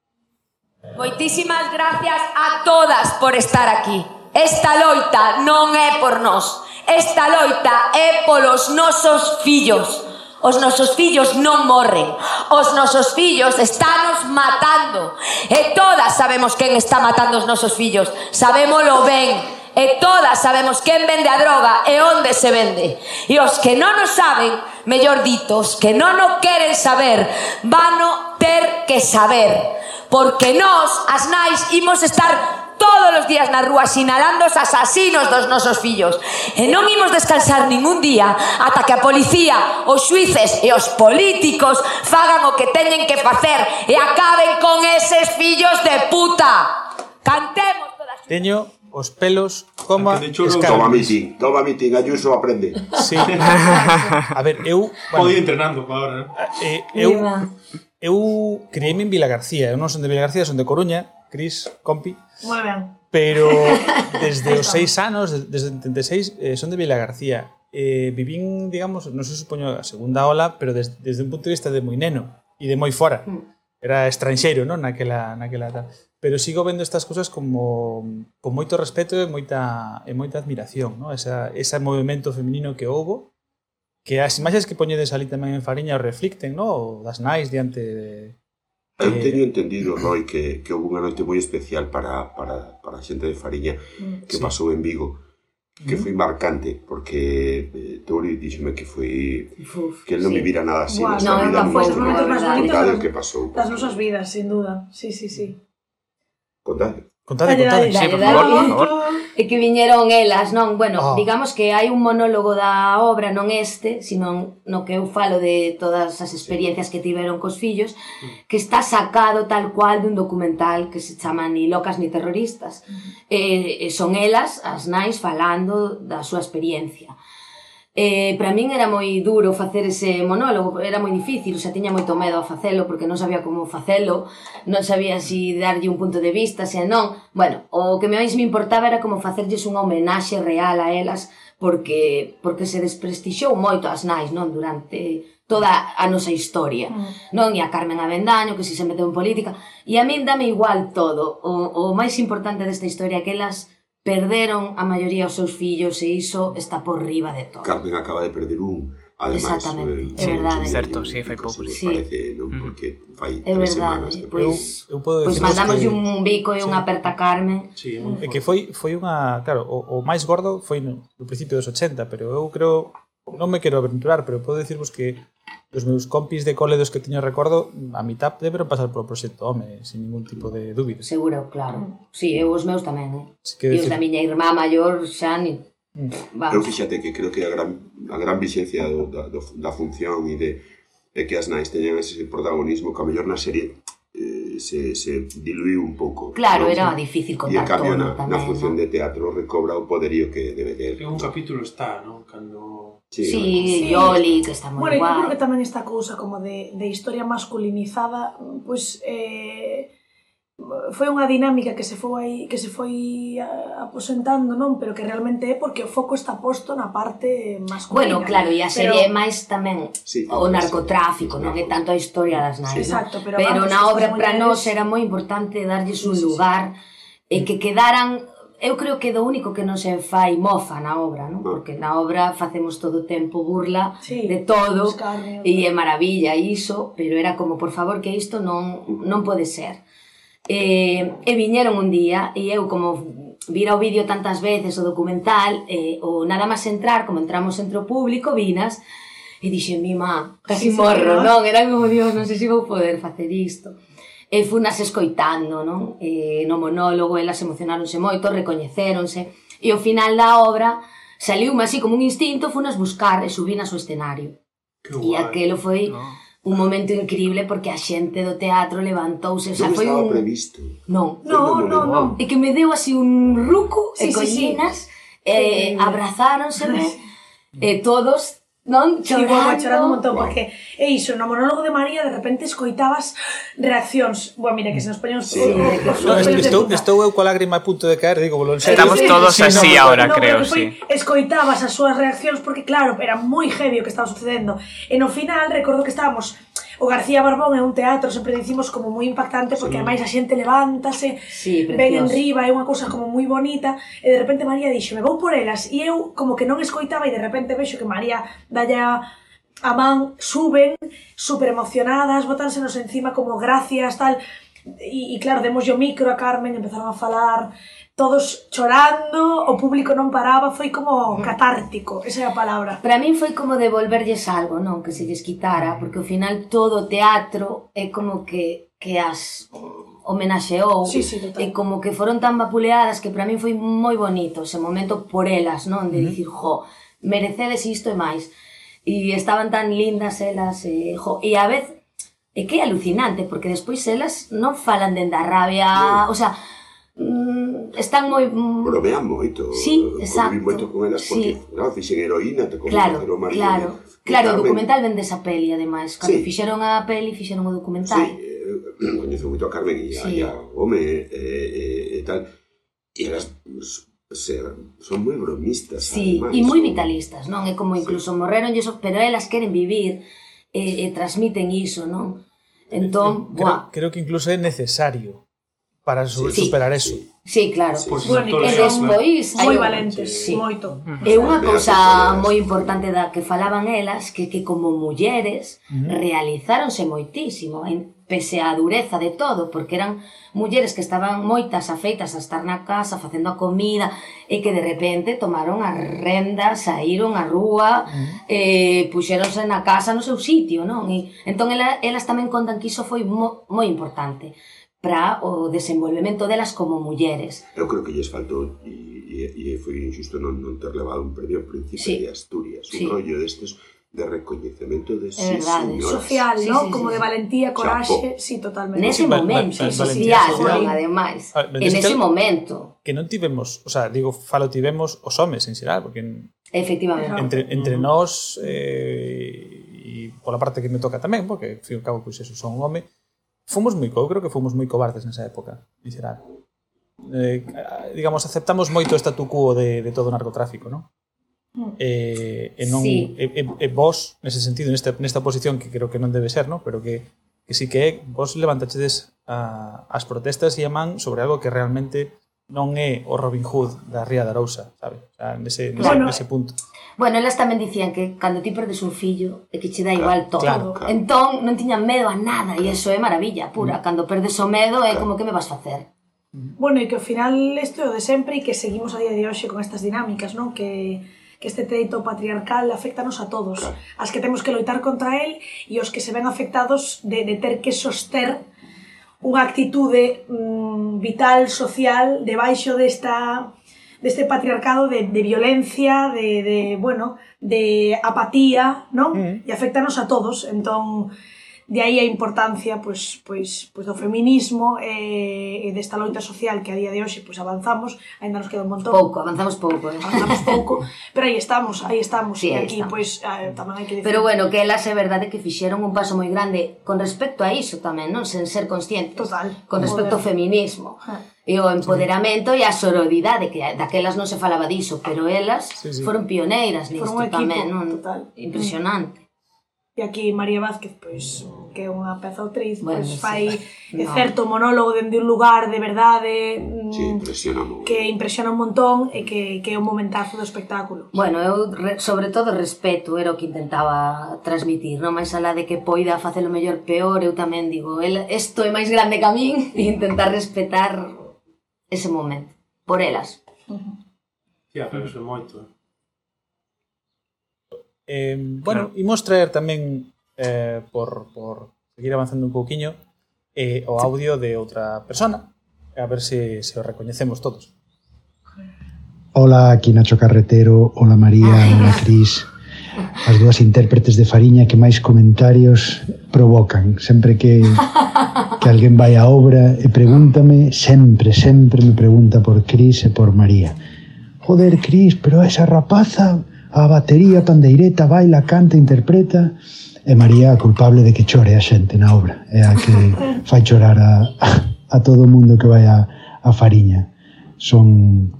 Moitísimas gracias a todas por estar aquí. Esta loita non é por nós, esta loita é polos nosos fillos Os nosos fillos non morren. Os nosos fillos estános matando. E todas sabemos quen está matando os nosos fillos. Sabémolo ben. E todas sabemos quen vende a droga e onde se vende. E os que non o saben, mellor dito, os que non o queren saber, vano ter que saber. Porque nós, as nais, imos estar todos os días na rúa sinalando os asasinos dos nosos fillos. E non imos descansar ningún día ata que a policía, os xuíces e os políticos fagan o que teñen que facer e acaben con eses fillos de puta. Cantemos todas. Teño os pelos coma Toma mitin, toma mitin, Ayuso aprende. Sí. a ver, eu... Bueno, Podía entrenando agora, ah, eh, eu, Viva. eu criei en Vila García, eu non son de Vila García, son de Coruña, Cris, compi, Moi ben. Pero desde os seis anos, desde 86, eh, son de Vila García. Eh, vivín, digamos, non se supoño a segunda ola, pero des, desde un punto de vista de moi neno e de moi fora. Mm. Era estranxeiro, non? Naquela, naquela tal. Pero sigo vendo estas cousas como con moito respeto e moita, e moita admiración, non? Esa, ese movimento feminino que houbo, que as imaxes que poñedes ali tamén en Fariña o reflicten, non? O das nais diante de, Eh, Eu teño entendido, Roy, que, que houve unha noite moi especial para, para, para a xente de Fariña mm, que sí. pasou en Vigo que foi marcante porque eh, Tori díxeme que foi Uf, que el non sí. vivira nada así Buah, no, vida, non, foi os momentos máis bonitos que pasou das nosas vidas, sin duda. Sí, sí, sí. Contade Contade, contade, sí, por favor, por favor. E que viñeron elas, non? Bueno, oh. digamos que hai un monólogo da obra, non este, sino no que eu falo de todas as experiencias que tiveron cos fillos, mm. que está sacado tal cual dun documental que se chama Ni locas ni terroristas. E, e son elas, as nais, falando da súa experiencia. Eh, para min era moi duro facer ese monólogo, era moi difícil, xa tiña moito medo a facelo porque non sabía como facelo, non sabía si darlle un punto de vista, se non. Bueno, o que máis me importaba era como facerlles unha homenaxe real a elas porque porque se desprestixou moito as nais, non, durante toda a nosa historia. Mm. Non, e a Carmen Avendaño, que si se meteu en política, e a min dame igual todo. O, o máis importante desta historia é que elas perderon a maioría os seus fillos e iso está por riba de todo. Carmen acaba de perder un Además, Exactamente, eh, é verdade. Certo, sí, fai pouco. Sí. Parece, non? Mm. Porque fai é tres verdade. semanas. Pois, eu, eu podo pois mandamos que... un bico e sí. unha aperta Carmen. Sí, é que foi foi unha, claro, o, o máis gordo foi no, no principio dos 80, pero eu creo non me quero aventurar, pero podo dicirvos que os meus compis de cole dos que teño recordo, a mitad deberon pasar polo proxecto home, sin ningún tipo de dúbida. Seguro, claro. Si, sí, eu os meus tamén, eh. Sí, e os da miña irmá maior xa ni... Mm. Vamos. Pero fíxate que creo que a gran, a gran vixencia do, da, do, da función e de, de que as nais teñan ese protagonismo que a mellor na serie eh, se, se diluiu un pouco. Claro, ¿no? era difícil contar E en cambio na, tamén, na función ¿no? de teatro recobra o poderío que debe ter. Que un capítulo está, non? Cando Sí, sí, sí. Yoli, que está moi bueno, guai. Bueno, creo que tamén esta cousa como de, de historia masculinizada, pois pues, eh, foi unha dinámica que se foi que se foi aposentando, non, pero que realmente é porque o foco está posto na parte masculina. Bueno, claro, e a serie pero... é máis tamén sí, o narcotráfico, sí, non é tanto a historia das nais. Sí, exacto, pero, pero vamos, na obra para nós era moi importante darlles un sí, lugar sí. e que quedaran eu creo que do único que non se fai mofa na obra, non? Ah. Porque na obra facemos todo o tempo burla sí, de todo e é maravilla iso, pero era como, por favor, que isto non, non pode ser. E, e viñeron un día e eu como vira o vídeo tantas veces o documental e, o nada máis entrar, como entramos entre o público, vinas e dixen, mi má, casi sí, morro, sí, non? Era como, Dios, non sei se vou poder facer isto e funas escoitando, non? E no monólogo elas emocionáronse moito, recoñecéronse, e ao final da obra saliu así como un instinto, funas buscar e subir ao escenario. Que guai, e aquelo foi no. un momento increíble porque a xente do teatro levantouse, o sea, non foi un previsto. Non, non, non, no. e que me deu así un ruco sí, e collinas sí, sí. e eh, abrazáronse e eh, todos Non? Chorando. Sí, chorando un montón, porque é iso, no monólogo de María de repente escoitabas reaccións. Bueno, mira, que se nos poñemos... Sí, no, estou, estou eu coa lágrima a punto de caer, digo, en serio. Estamos todos sí, así no, ahora, no, creo, no, sí. Escoitabas as súas reaccións, porque claro, era moi heavy o que estaba sucedendo. E no final, recordo que estábamos o García Barbón é un teatro, sempre dicimos, como moi impactante, porque sí. ademais a xente levántase, sí, ven en riba, é unha cousa como moi bonita, e de repente María dixo, me vou por elas, e eu como que non escoitaba e de repente vexo que María dalla a man, suben, super emocionadas, botánsenos encima como gracias, tal, e, e claro, demos o micro a Carmen, empezaron a falar, todos chorando, o público non paraba, foi como catártico, esa é a palabra. Para min foi como devolverlles algo, non, que se lles quitara, porque ao final todo o teatro é como que que as homenaxeou sí, sí, total. e como que foron tan vapuleadas que para min foi moi bonito ese momento por elas, non? De dicir, jo, merecedes isto e máis. E estaban tan lindas elas, e, jo, e a vez é que é alucinante, porque despois elas non falan dende a rabia, o sea, mm, están moi... Mm, Bromean moito. Sí, exacto. moito con elas porque, sí. non, fixen heroína, te claro, María. Claro, claro, o documental vende esa peli, ademais. Cando sí. fixeron a peli, fixeron o documental. Sí, eh, coñezo moito a Carmen e sí. a, Home e eh, eh, tal. E elas se, son moi bromistas, sí, ademais. e moi son... vitalistas, non? É como incluso sí. morreron, eso, pero elas queren vivir e, e transmiten iso, non? Eh, eh, entón, creo, creo que incluso é necesario para sí, superar eso. Sí, claro. Sí, pues, bueno, e despois... Moi valentes, sí. moito. É unha cousa moi importante da que falaban elas, que, que como mulleres uh -huh. realizáronse moitísimo, en, pese á dureza de todo, porque eran mulleres que estaban moitas afeitas a estar na casa, facendo a comida, e que de repente tomaron as rendas, saíron á rúa, uh -huh. eh, puxeronse na casa no seu sitio, non? E, entón, elas, elas tamén contan que iso foi mo, moi importante para o desenvolvemento delas como mulleres. Eu creo que lles faltou e, e, e foi injusto non, non ter levado un premio Príncipe sí. de Asturias, un sí. rollo destes de recoñecemento de sí, verdade, social, sí, ¿no? Sí, como sí. de valentía, coraxe, sí, totalmente. Nese momento, va- social, social, ademais, ah, en ese momento. Que non tivemos, o sea, digo, falo tivemos os homes en xeral, porque en, efectivamente entre entre uh -huh. nós eh, e pola parte que me toca tamén, porque ao fin e ao cabo pois eso son home, fomos moi, eu creo que fomos moi cobardes nesa época, en xeral. Eh, digamos, aceptamos moito o statu quo de, de todo o narcotráfico, non? Hmm. Eh, e non sí. e, e, e vos nese sentido nesta, nesta posición que creo que non debe ser, no? pero que que sí que é, vos levantachedes a, as protestas e a man sobre algo que realmente non é o Robin Hood da Ría da Arousa, sabe? O sea, nese, nese, bueno, nese punto. Bueno, elas tamén dicían que cando ti perdes un fillo é que che dá igual todo. Claro, claro. Entón non tiñan medo a nada e eso é maravilla pura. Mm. Cando perdes o medo é como que me vas facer. Mm-hmm. Bueno, e que ao final isto é o de sempre e que seguimos a día de hoxe con estas dinámicas, non? Que que este teito patriarcal afectanos a todos, claro. as que temos que loitar contra el e os que se ven afectados de, de ter que soster unha actitude mm, vital, social, debaixo desta deste patriarcado de, de violencia, de, de, bueno, de apatía, non? Mm. E afectanos a todos. Entón, De aí a importancia pois, pois, pois do feminismo e, e desta loita social que a día de hoxe pois, avanzamos, ainda nos queda un montón. Pouco, avanzamos pouco. Eh? Avanzamos pouco, pero aí estamos, aí estamos. Sí, e aquí estamos. pois, ah, tamén hai que decir. Pero bueno, que elas é verdade que fixeron un paso moi grande con respecto a iso tamén, non? Sen ser conscientes. Total. Con respecto poder. ao feminismo. Ah e o empoderamento e a sororidade que daquelas non se falaba diso, pero elas sí, sí. foron pioneiras nisto tamén, non? Total. Impresionante. E aquí María Vázquez, pois, que é unha peza autriz, bueno, pois fai no. é certo monólogo dende un lugar de verdade mm, sí, impresiona que impresiona un montón e que, que é un momentazo do espectáculo. Bueno, eu re, sobre todo respeto era o que intentaba transmitir, non máis alá de que poida facelo mellor peor, eu tamén digo, el, esto é máis grande que a min e intentar respetar ese momento por elas. Uh -huh. Tía, pero é moito, eh? Eh, bueno, claro. imos traer tamén eh, por, por seguir avanzando un pouquiño eh, o audio de outra persona a ver se, se o recoñecemos todos. Hola, aquí Nacho Carretero, hola María, hola Cris. As dúas intérpretes de Fariña que máis comentarios provocan. Sempre que, que alguén vai á obra e pregúntame sempre, sempre me pregunta por Cris e por María. Joder Cris, pero esa rapaza a batería, a pandeireta, baila, canta, interpreta, e María a culpable de que chore a xente na obra, é a que fai chorar a, a todo o mundo que vai a, a fariña. Son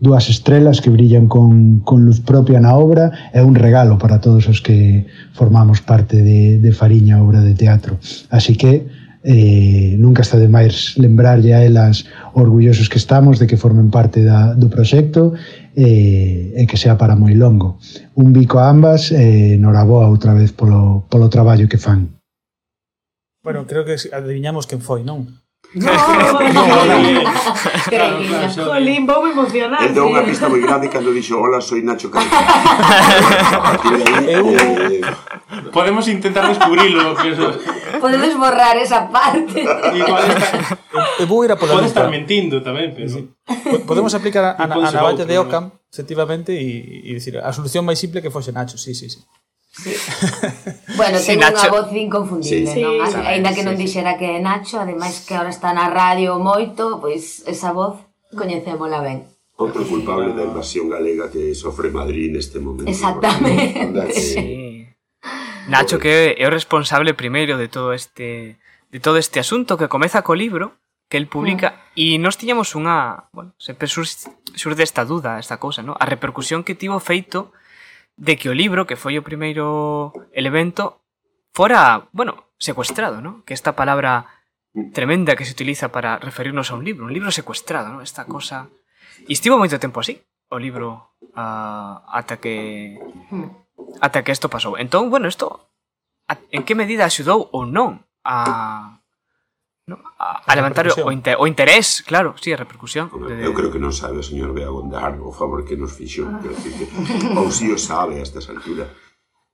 dúas estrelas que brillan con, con luz propia na obra é un regalo para todos os que formamos parte de, de Fariña obra de teatro. Así que eh, nunca está de máis lembrarlle a elas orgullosos que estamos de que formen parte da, do proxecto e, e que sea para moi longo. Un bico a ambas eh, e noraboa outra vez polo, polo traballo que fan. Bueno, creo que adivinamos quen foi, non? Jolín, vou me emocionar E dou unha eh. pista moi grande cando dixo Hola, soy Nacho Cano eh, Podemos intentar descubrilo Podedes borrar esa parte. Igual está Eu eh, vou ir a pola Pode estar mentindo tamén, pero sí. Podemos aplicar a, a, a navalla de Ockham Efectivamente, e, e dicir A solución máis simple que fose Nacho, sí, sí, sí. Bueno, sí, ten Nacho. unha voz inconfundible, sí, non? Sí, Ainda que non dixera que é Nacho, ademais que ahora está na radio moito, pois esa voz coñecémola ben. Outro culpable da invasión galega que sofre Madrid neste momento. Exactamente. Que... Sí. Nacho que é o responsable primeiro de todo este de todo este asunto que comeza co libro que el publica e mm. nós tiñamos unha, bueno, sempre surde esta duda, esta cousa, ¿no? A repercusión que tivo feito de que o libro, que foi o primeiro elemento, fora, bueno, secuestrado, ¿no? Que esta palabra tremenda que se utiliza para referirnos a un libro, un libro secuestrado, ¿no? Esta cosa... E estivo moito tempo así, o libro, ah, uh, ata que... ata que isto pasou. Entón, bueno, isto en que medida axudou ou non a no? a, a levantar o, inter, o interés, claro, sí, a repercusión. De... Eu creo que non sabe o señor Bea Bondar o favor que nos fixou, ah. dicir que ou si sí o sabe a estas alturas.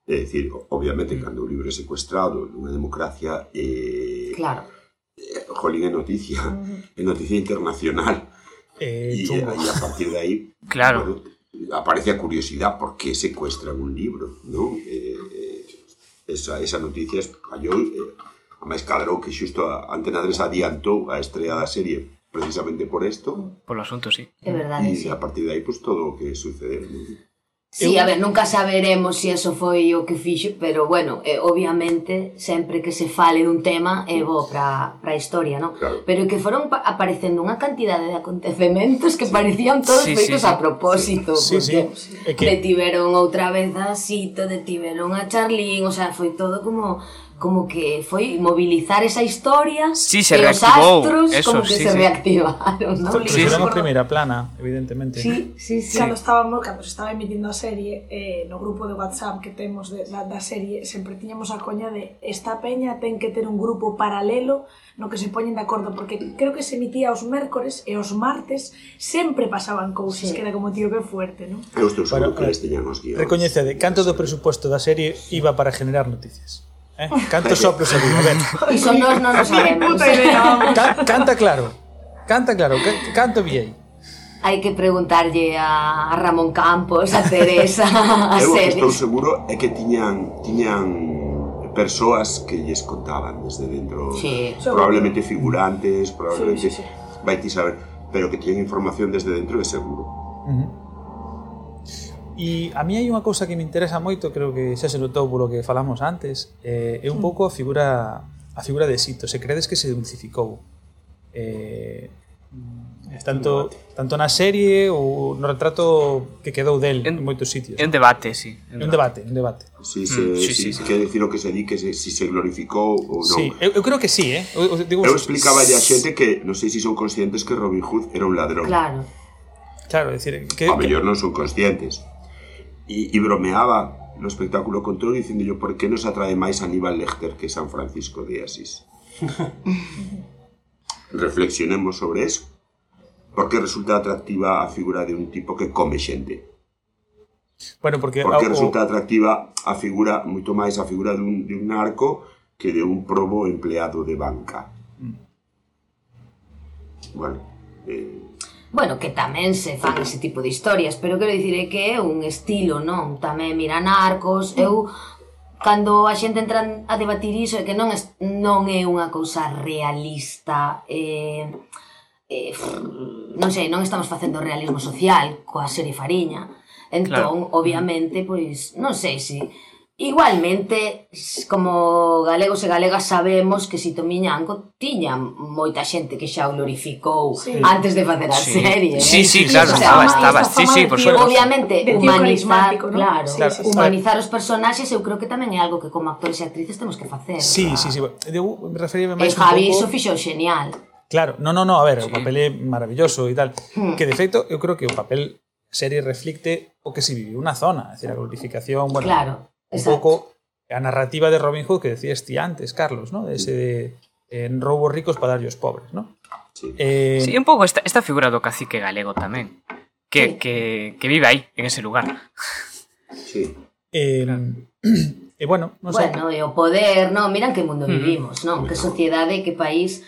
É dicir, obviamente, mm. cando o libro é secuestrado nunha democracia... Eh, claro. Eh, jolín, é noticia, mm. é noticia internacional. Eh, e, e eh, a partir de aí... Claro. Bueno, aparece a curiosidade por que secuestran un libro, non? Eh, esa, esa noticia espallou eh, máis cadrou que xusto a Antena 3 adiantou a estrea da serie precisamente por isto. Polo asunto, sí. É verdade, E sí. a partir de aí, pues, todo o que sucedeu. Sí, eu... a ver, nunca saberemos se si eso foi o que fixo, pero bueno, eh, obviamente sempre que se fale dun tema é bo para a historia, non? Claro. Pero que foron aparecendo unha cantidade de acontecementos que sí. parecían todos sí, feitos sí, sí. a propósito, sí, porque sí, sí. É que... detiveron outra vez a Sito, detiveron a Charlín, o sea, foi todo como como que foi movilizar esa historia sí, se e os astros eso, como que sí, se sí. reactivaron, ¿no? Sí, sí. primeira plana, evidentemente. Sí, sí, sí. Cando estábamos, cando se estaba emitindo a serie, eh, no grupo de WhatsApp que temos de, da, da serie, sempre tiñamos a coña de esta peña ten que ter un grupo paralelo no que se poñen de acordo, porque creo que se emitía os mércores e os martes sempre pasaban cousas, sí. que era como tío que fuerte, ¿no? Eu estou seguro bueno, que les tiñan os guións. Recoñecede, canto do presupuesto da serie iba para generar noticias? Eh? Canto soplos había? A ver. Iso nós non o sabemos. Can, canta claro. Canta claro. Canto vi aí? Hai que preguntarlle a Ramón Campos, a Teresa, a Sedes. Eu que estou seguro é que tiñan tiñan persoas que lles contaban desde dentro, sí. probablemente figurantes, probablemente sí, sí, sí. vai ti saber, pero que tiñan información desde dentro é seguro. Uh -huh. E a mí hai unha cousa que me interesa moito, creo que xa se notou polo que falamos antes, eh, é un pouco a figura a figura de Sito, se credes que se dulcificou. Eh, tanto, tanto na serie ou no retrato que quedou del en, en moitos sitios. En debate, sí. En debate, en debate. un debate. Mm, sí, se, mm, sí, sí, sí, sí. quer decir o que se di que se, si se glorificou ou non. Sí, eu, eu creo que sí, eh. Eu, digo, eu explicaba a xente que non sei se si son conscientes que Robin Hood era un ladrón. Claro. Claro, decir que, a mellor non son conscientes. E bromeaba no espectáculo con todo dicindo yo por que nos atrae máis Aníbal Lecter que San Francisco de Asís. Reflexionemos sobre eso. Por que resulta atractiva a figura de un tipo que come xente? bueno, porque Por que resulta atractiva a figura, moito máis a figura dun, de un narco que de un probo empleado de banca? Bueno, eh, bueno, que tamén se fan ese tipo de historias, pero quero dicir é que é un estilo, non? Tamén mira narcos, eu cando a xente entra a debatir iso é que non, es, non é unha cousa realista eh, eh, non sei, non estamos facendo realismo social coa serie Fariña entón, claro. obviamente, pois non sei se si Igualmente, como galegos e galegas sabemos que Sito Miñanco tiña moita xente que xa o glorificou sí. antes de facer a sí. serie. Sí, eh? sí, claro, o sea, estaba, estaba, sí, sí, por supuesto. Obviamente, de humanizar, ¿no? claro, sí, sí, sí, humanizar os personaxes eu creo que tamén é algo que como actores e actrices temos que facer. Sí, o sea. sí, sí. Eu me referíame máis un pouco... E Javi iso fixo xenial. Claro, no, no, no, a ver, sí. o papel é maravilloso e tal. Hmm. Que de feito, eu creo que o papel serie reflicte o que se viviu na zona, é dicir, a glorificación, bueno, claro Exacto. Un pouco a narrativa de Robin Hood que decías ti antes, Carlos, ¿no? De Ese de en robo ricos para darllos pobres, ¿no? Sí. Eh... sí, un pouco esta, esta figura do cacique galego tamén, que, sí. que, que vive aí, en ese lugar. Sí. Eh, e eh, bueno, non sei... Bueno, e o poder, non? Miran que mundo mm. vivimos, non? Que sociedade, eh, que país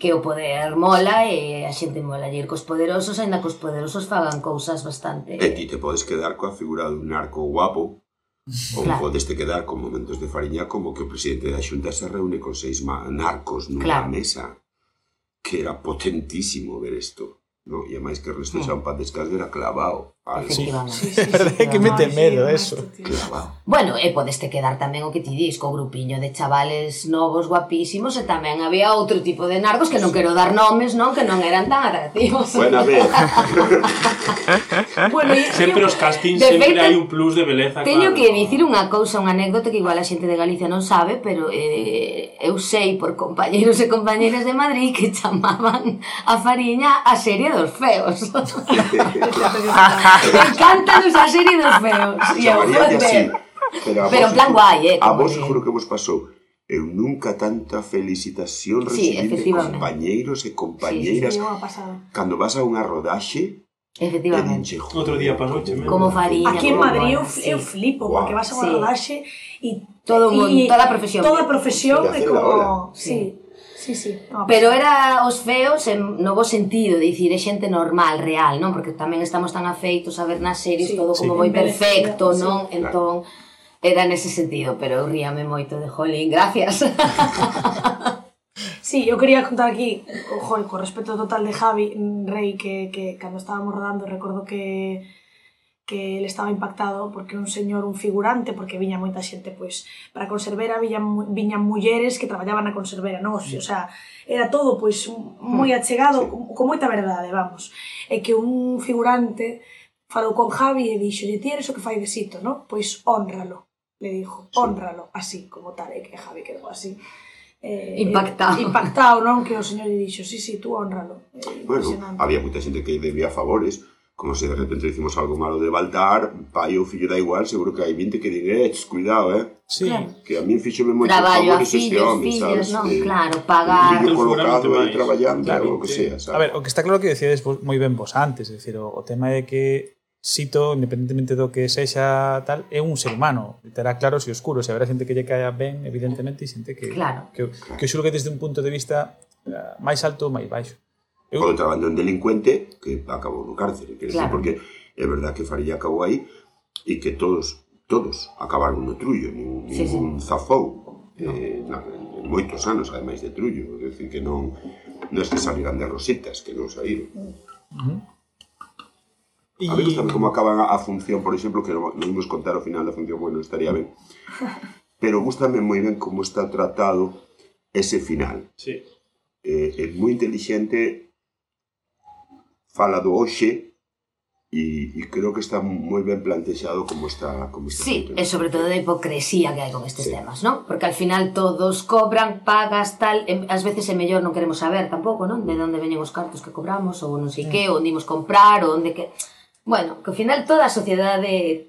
que o poder mola e a xente mola ir cos poderosos, aínda cos poderosos fagan cousas bastante... E ti te podes quedar coa figura dun narco guapo Ou claro. podeste quedar con momentos de fariña como que o presidente da Xunta se reúne con seis narcos nunha claro. mesa. Que era potentísimo ver isto. No? E máis que o resto xa mm. un pan descalde era clavado. Sí. sí, sí, sí que mete medo eso. Clavado. Bueno, e podes te quedar tamén o que ti dis, co grupiño de chavales novos, guapísimos, e tamén había outro tipo de narcos que non quero dar nomes, non, que non eran tan atractivos. Bueno, a ver. bueno, e, sempre os castings, de sempre hai un plus de beleza. Teño claro. que dicir unha cousa, unha anécdota que igual a xente de Galicia non sabe, pero eh, eu sei por compañeros e compañeras de Madrid que chamaban a Fariña a serie dos feos. me encanta ah, a serie dos feos. E eu, joder. Así, pero, pero en plan guai, eh. A vos que... juro que vos pasou eu nunca tanta felicitación recibir sí, de compañeiros e compañeiras sí, sí, cando vas a unha rodaxe Efectivamente. Denche, Outro día pasou Como faría. Aquí en Madrid eu, eu flipo, wow. porque vas a unha sí. rodaxe e todo mundo, toda a profesión. Toda a profesión é como... Sí. Sí, sí. Ah, pero era os feos en, no bo sentido, dicir, é xente normal, real, non? Porque tamén estamos tan afeitos a ver nas series sí, todo sí. como moi perfecto, sí, non? Sí, entón, claro. era nese sentido, pero eu ríame moito de Jolín, gracias. Sí, eu quería contar aquí, ojo, con respeto total de Javi Rey, que, que cando estábamos rodando, recordo que que ele estaba impactado porque un señor, un figurante, porque viña moita xente, pois, para a conservera viñan, viñan mulleres que traballaban na conservera, non? Sí. O sea, era todo, pois, moi hmm. achegado, sí. con, con moita verdade, vamos. E que un figurante falou con Javi e dixo, ti eres o que fai de sito, non? Pois, honralo, le dijo, sí. honralo, así, como tal, e que Javi quedou así eh, impactado. impactado, non? Que o señor lle dixo, sí, sí, tú honralo. Eh, bueno, había moita xente que debía favores como se de repente dicimos algo malo de Baltar, pai ou fillo da igual, seguro que hai 20 que din, eh, cuidado, eh? Sí. Que a mí fixome moito Traballo favor ese home, sabes? Non, que, claro, pagar... Un colocado aí traballando, claro, o que sea, sabes? A ver, o que está claro que decíades moi ben vos antes, é dicir, o, o tema é que Sito, independentemente do que sexa tal, é un ser humano, terá claros e oscuros, e habrá xente que lle caia ben, evidentemente, e xente que, claro. que, que, que desde un punto de vista eh, máis alto ou máis baixo. Eu... Contrabando en delincuente que acabou no cárcere. Quer claro. Decir, porque é verdad que Faría acabou aí e que todos todos acabaron no trullo, nin, sí, ningún sí. zafou. No. Eh, na, moitos anos, ademais de trullo. É dicir, que non, non es que salirán de rositas, que non saíron. Uh -huh. A ver tamén como acaban a, a función, por exemplo, que non, non imos contar ao final da función, bueno, estaría ben. Pero gustame moi ben como está tratado ese final. Sí. Eh, é moi inteligente fala do hoxe e, e creo que está moi ben plantexado como está como está Sí, e sobre todo da hipocresía que hai con estes sí. temas, non? Porque al final todos cobran, pagas, tal, e, ás veces é mellor non queremos saber tampouco, non? De onde veñen os cartos que cobramos ou non sei sí. que, onde imos comprar, ou onde que Bueno, que ao final toda a sociedade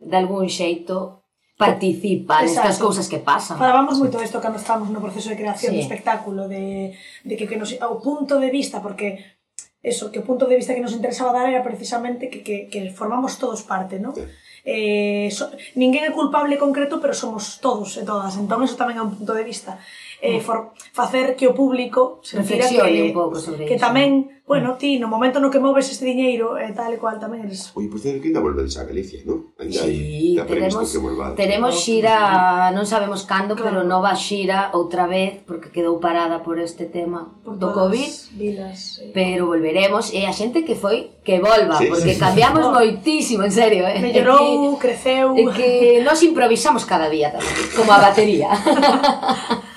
de algún xeito participa nestas cousas que pasan. Falábamos moito isto cando estamos no proceso de creación sí. do espectáculo, de, de que, que nos, o punto de vista, porque eso, que punto de vista que nos interesaba dar era precisamente que, que, que formamos todos parte, non? Sí. Eh, so, ninguén é culpable concreto, pero somos todos e todas, entón eso tamén é un punto de vista. eh, mm. for, facer que o público se reflexione que, un pouco sobre que iso. tamén, mm. bueno, ti no momento no que moves este diñeiro e eh, tal e cual tamén eres. Oi, pois pues, que ainda volvedes a Galicia, non? Ainda sí, hai, tenemos, que volvades, Tenemos xira, non sabemos cando, claro. pero nova xira outra vez porque quedou parada por este tema por do COVID. Vilas, eh. Pero volveremos e a xente que foi que volva, sí, porque sí, sí, cambiamos sí. moitísimo, en serio, eh. Mellorou, creceu. É que nós improvisamos cada día tamén, como a batería.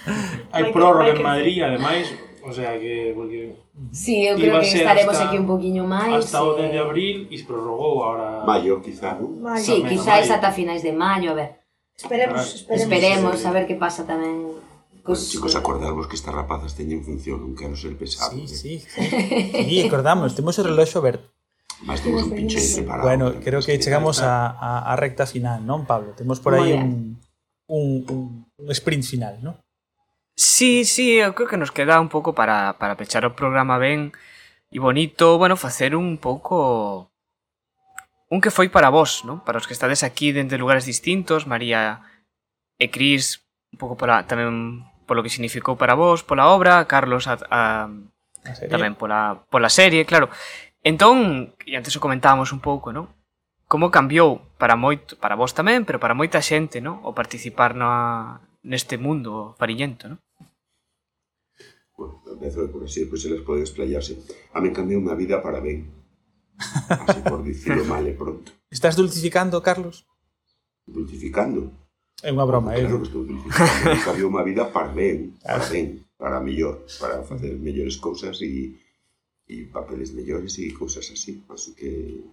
Hai prórroga en Madrid, ademais, o sea que porque Sí, eu creo que estaremos hasta, aquí un poquinho máis. Hasta o 10 de abril e se prorrogou ahora Maio, quizá, non? Sí, quizás ata finais de maio, a ver. Esperemos, esperemos. Esperemos sí, sí. a ver que pasa tamén. Cos... Bueno, chicos, acordarvos que estas rapazas teñen función, non quero ser pesado. Sí, eh? sí, sí. sí, acordamos, temos o reloxo aberto. Mas temos un pinche preparado. Bueno, eh, creo que chegamos a, a, a recta final, non, Pablo? Temos por aí un, un, un, un sprint final, non? Sí, sí, eu creo que nos queda un pouco para, para pechar o programa ben e bonito, bueno, facer un pouco un que foi para vos, non? Para os que estades aquí dende lugares distintos, María e Cris, un pouco pola, tamén polo que significou para vos, pola obra, Carlos a, a, a tamén pola, pola serie, claro. Entón, e antes o comentábamos un pouco, non? Como cambiou para moito, para vos tamén, pero para moita xente, non? O participar na, neste mundo farillento, non? Bueno, penso por así, pois pues, eles poden explayarse. A me cambiou unha vida para ben. Así por dicirlo mal e pronto. Estás dulcificando, Carlos? Dulcificando? É unha broma, é. Claro ¿eh? que estou dulcificando. me cambiou unha vida para ben, para ben, para mellor, para facer mellores cousas e e papeles mellores e cousas así. Así que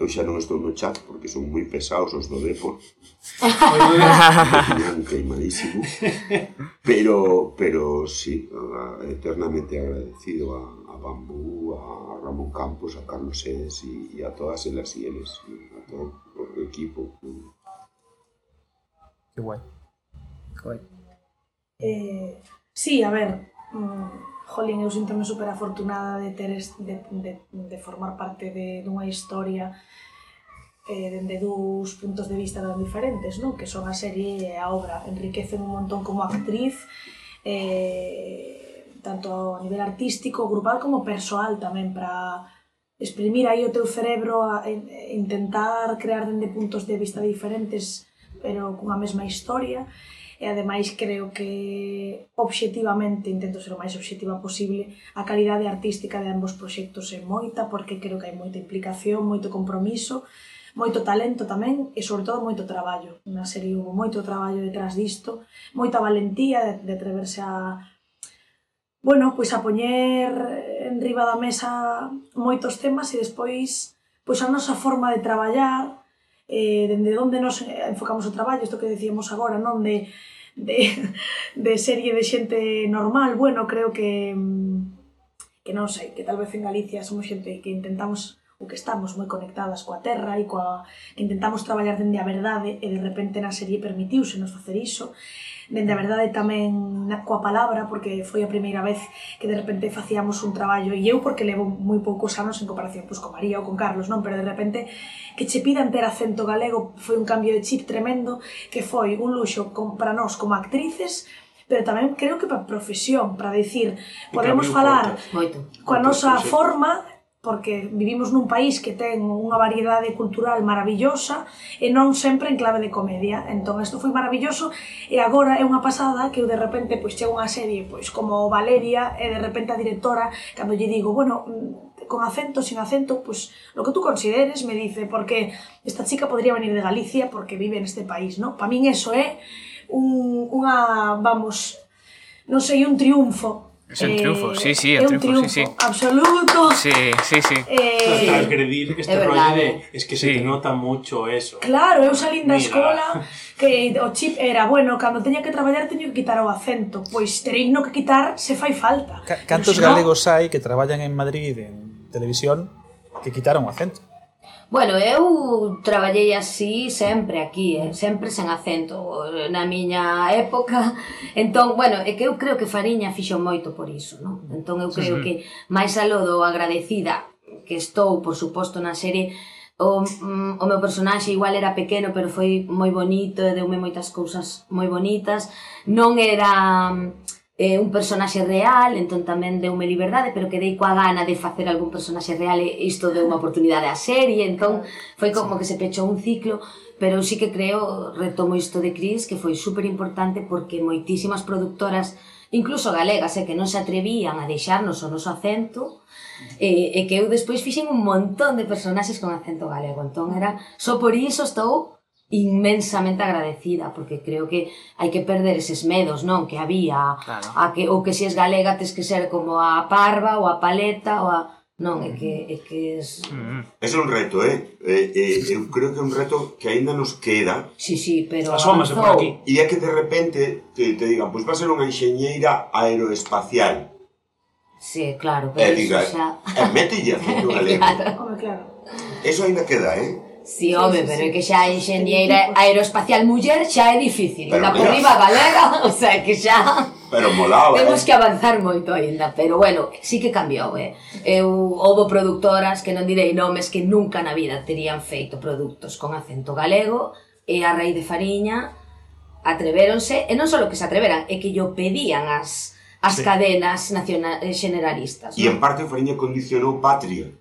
eu xa non estou no chat porque son moi pesados os do Depor. Queimadísimo. Pero, pero sí, eternamente agradecido a, a Bambú, a Ramón Campos, a Carlos Sés e, e a todas elas e eles, a todo o equipo. Que guai. Eh, sí, a ver, mm, jolín, eu sinto-me super afortunada de, ter es, de, de, de formar parte de, dunha historia eh, dende dous puntos de vista tan diferentes, non? que son a serie e a obra. Enriquecen un montón como actriz, eh, tanto a nivel artístico, grupal, como persoal tamén, para exprimir aí o teu cerebro, a, a, intentar crear dende puntos de vista diferentes, pero cunha mesma historia e ademais creo que obxectivamente intento ser o máis obxectiva posible a calidade artística de ambos proxectos é moita porque creo que hai moita implicación, moito compromiso moito talento tamén e sobre todo moito traballo. Na serie hubo moito traballo detrás disto, moita valentía de, de atreverse a bueno, pois a poñer en riba da mesa moitos temas e despois pois a nosa forma de traballar eh, dende onde nos eh, enfocamos o traballo, isto que decíamos agora, non de, de, de serie de xente normal, bueno, creo que mm, que non sei, que tal vez en Galicia somos xente que intentamos o que estamos moi conectadas coa terra e coa que intentamos traballar dende a verdade e de repente na serie permitiuse nos facer iso dende a verdade tamén na, coa palabra, porque foi a primeira vez que de repente facíamos un traballo, e eu porque levo moi poucos anos en comparación pois, con María ou con Carlos, non? Pero de repente que che pidan ter acento galego foi un cambio de chip tremendo, que foi un luxo con, para nós como actrices, pero tamén creo que para profesión, para decir, podemos falar coa nosa forma porque vivimos nun país que ten unha variedade cultural maravillosa e non sempre en clave de comedia. Entón, isto foi maravilloso e agora é unha pasada que eu de repente pois chego unha serie pois como Valeria e de repente a directora cando lle digo, bueno, mm, con acento, sin acento, pues lo que tú consideres, me dice, porque esta chica podría venir de Galicia porque vive en este país, ¿no? Para min eso é un, unha, vamos, non sei, un triunfo Eh, es un triunfo, sí, sí, é un triunfo, sí, sí. absoluto. Sí, sí, sí. Eh, transgredir este é rollo de... Es que ¿eh? sí. se te nota mucho eso. Claro, eu salín da escola que o chip era, bueno, cando teña que traballar teño que quitar o acento. Pois terei no que quitar se fai falta. Ca cantos no? galegos hai que traballan en Madrid en televisión que quitaron o acento? Bueno, eu traballei así sempre aquí, eh? sempre sen acento na miña época. Entón, bueno, é que eu creo que Fariña fixo moito por iso, non? Entón eu creo que máis aló do agradecida que estou, por suposto, na serie o, mm, o meu personaxe igual era pequeno, pero foi moi bonito e deume moitas cousas moi bonitas. Non era mm, eh, un personaxe real, entón tamén deume liberdade, pero quedei coa gana de facer algún personaxe real e isto deu unha oportunidade á serie, entón foi como que se pechou un ciclo, pero sí que creo, retomo isto de Cris, que foi super importante porque moitísimas productoras, incluso galegas, eh, que non se atrevían a deixarnos o noso acento, e, e que eu despois fixen un montón de personaxes con acento galego, entón era, só por iso estou inmensamente agradecida, porque creo que hai que perder eses medos, non, que había claro. a que ou que se si es galega tes que ser como a parva ou a paleta ou a non, é que mm-hmm. é que es mm-hmm. Es un reto, eh? eh, eh eu creo que é un reto que aínda nos queda. Sí, sí, pero asómase por aquí. E é que de repente te, te digan, pois pues, va a ser unha enxeñeira aeroespacial. Sí, claro, pero eh, diga, eso xa... Eh, mételle a unha lengua. Claro. claro. Eso aínda queda, eh? Sí, home, sí, sí, pero sí. é que xa enxeñeira aeroespacial muller xa é difícil. Pero, da por riba galega, o sea, que xa... Pero molaba, Temos eh? que avanzar moito aínda, pero bueno, sí que cambiou, eh? Eu houve productoras que non direi nomes que nunca na vida terían feito produtos con acento galego e a raíz de Fariña atreveronse, e non só que se atreveran, é que yo pedían as as sí. cadenas nacional, eh, generalistas. E en parte Fariña condicionou Patria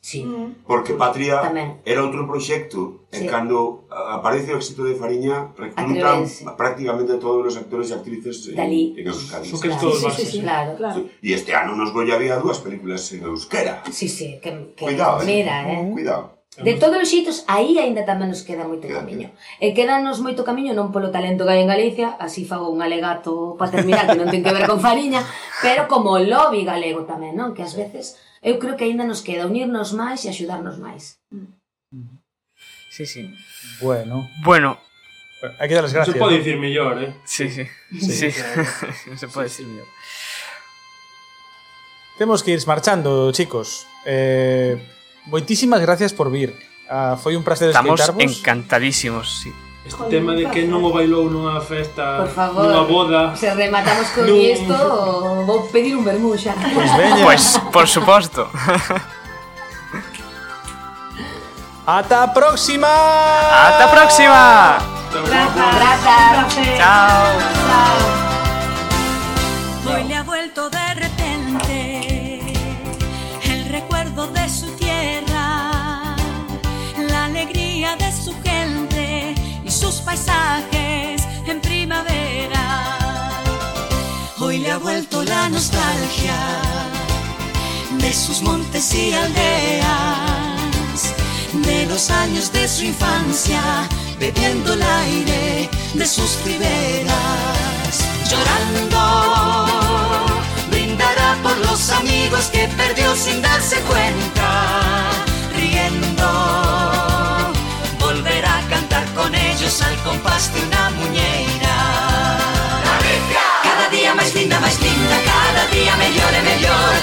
Sí. Porque Patria Tamén. era outro proxecto sí. e cando aparece o éxito de Fariña reclutan prácticamente todos os actores e actrices Dalí. en, en Euskadi. So que claro. todos sí, sí, sí, claro, claro. E este ano nos Goya había dúas películas en euskera. Sí, sí, que, que Cuidado, eh. mira, eh. eh. Cuidado. De todos os xeitos, aí aínda tamén nos queda moito camiño. E quedanos moito camiño non polo talento que hai en Galicia, así fago un alegato para terminar, que non ten que ver con Fariña, pero como lobby galego tamén, non? Que ás veces eu creo que aínda nos queda unirnos máis e axudarnos máis. Mm. Sí, sí. Bueno. Bueno, Hay que dar las gracias. Se pode ¿no? mellor, ¿eh? Sí, sí. sí. sí. sí. se puede decir mejor. Temos que ir marchando, chicos. Eh, moitísimas gracias por vir. Ah, foi un placer Estamos escoitarvos. encantadísimos, sí. Este tema de que non o bailou nunha festa, Por favor. nunha boda. Se rematamos con Non. isto, vou pedir un vermú xa. Pois veña. Pues, por supuesto. ¡Ata a próxima! ¡Hasta próxima! Grazas. Chao. Hoy vuelto la nostalgia de sus montes y aldeas, de los años de su infancia, bebiendo el aire de sus riberas, llorando, brindará por los amigos que perdió sin darse cuenta, riendo, volverá a cantar con ellos al compás de una muñeira. día migliore, migliore.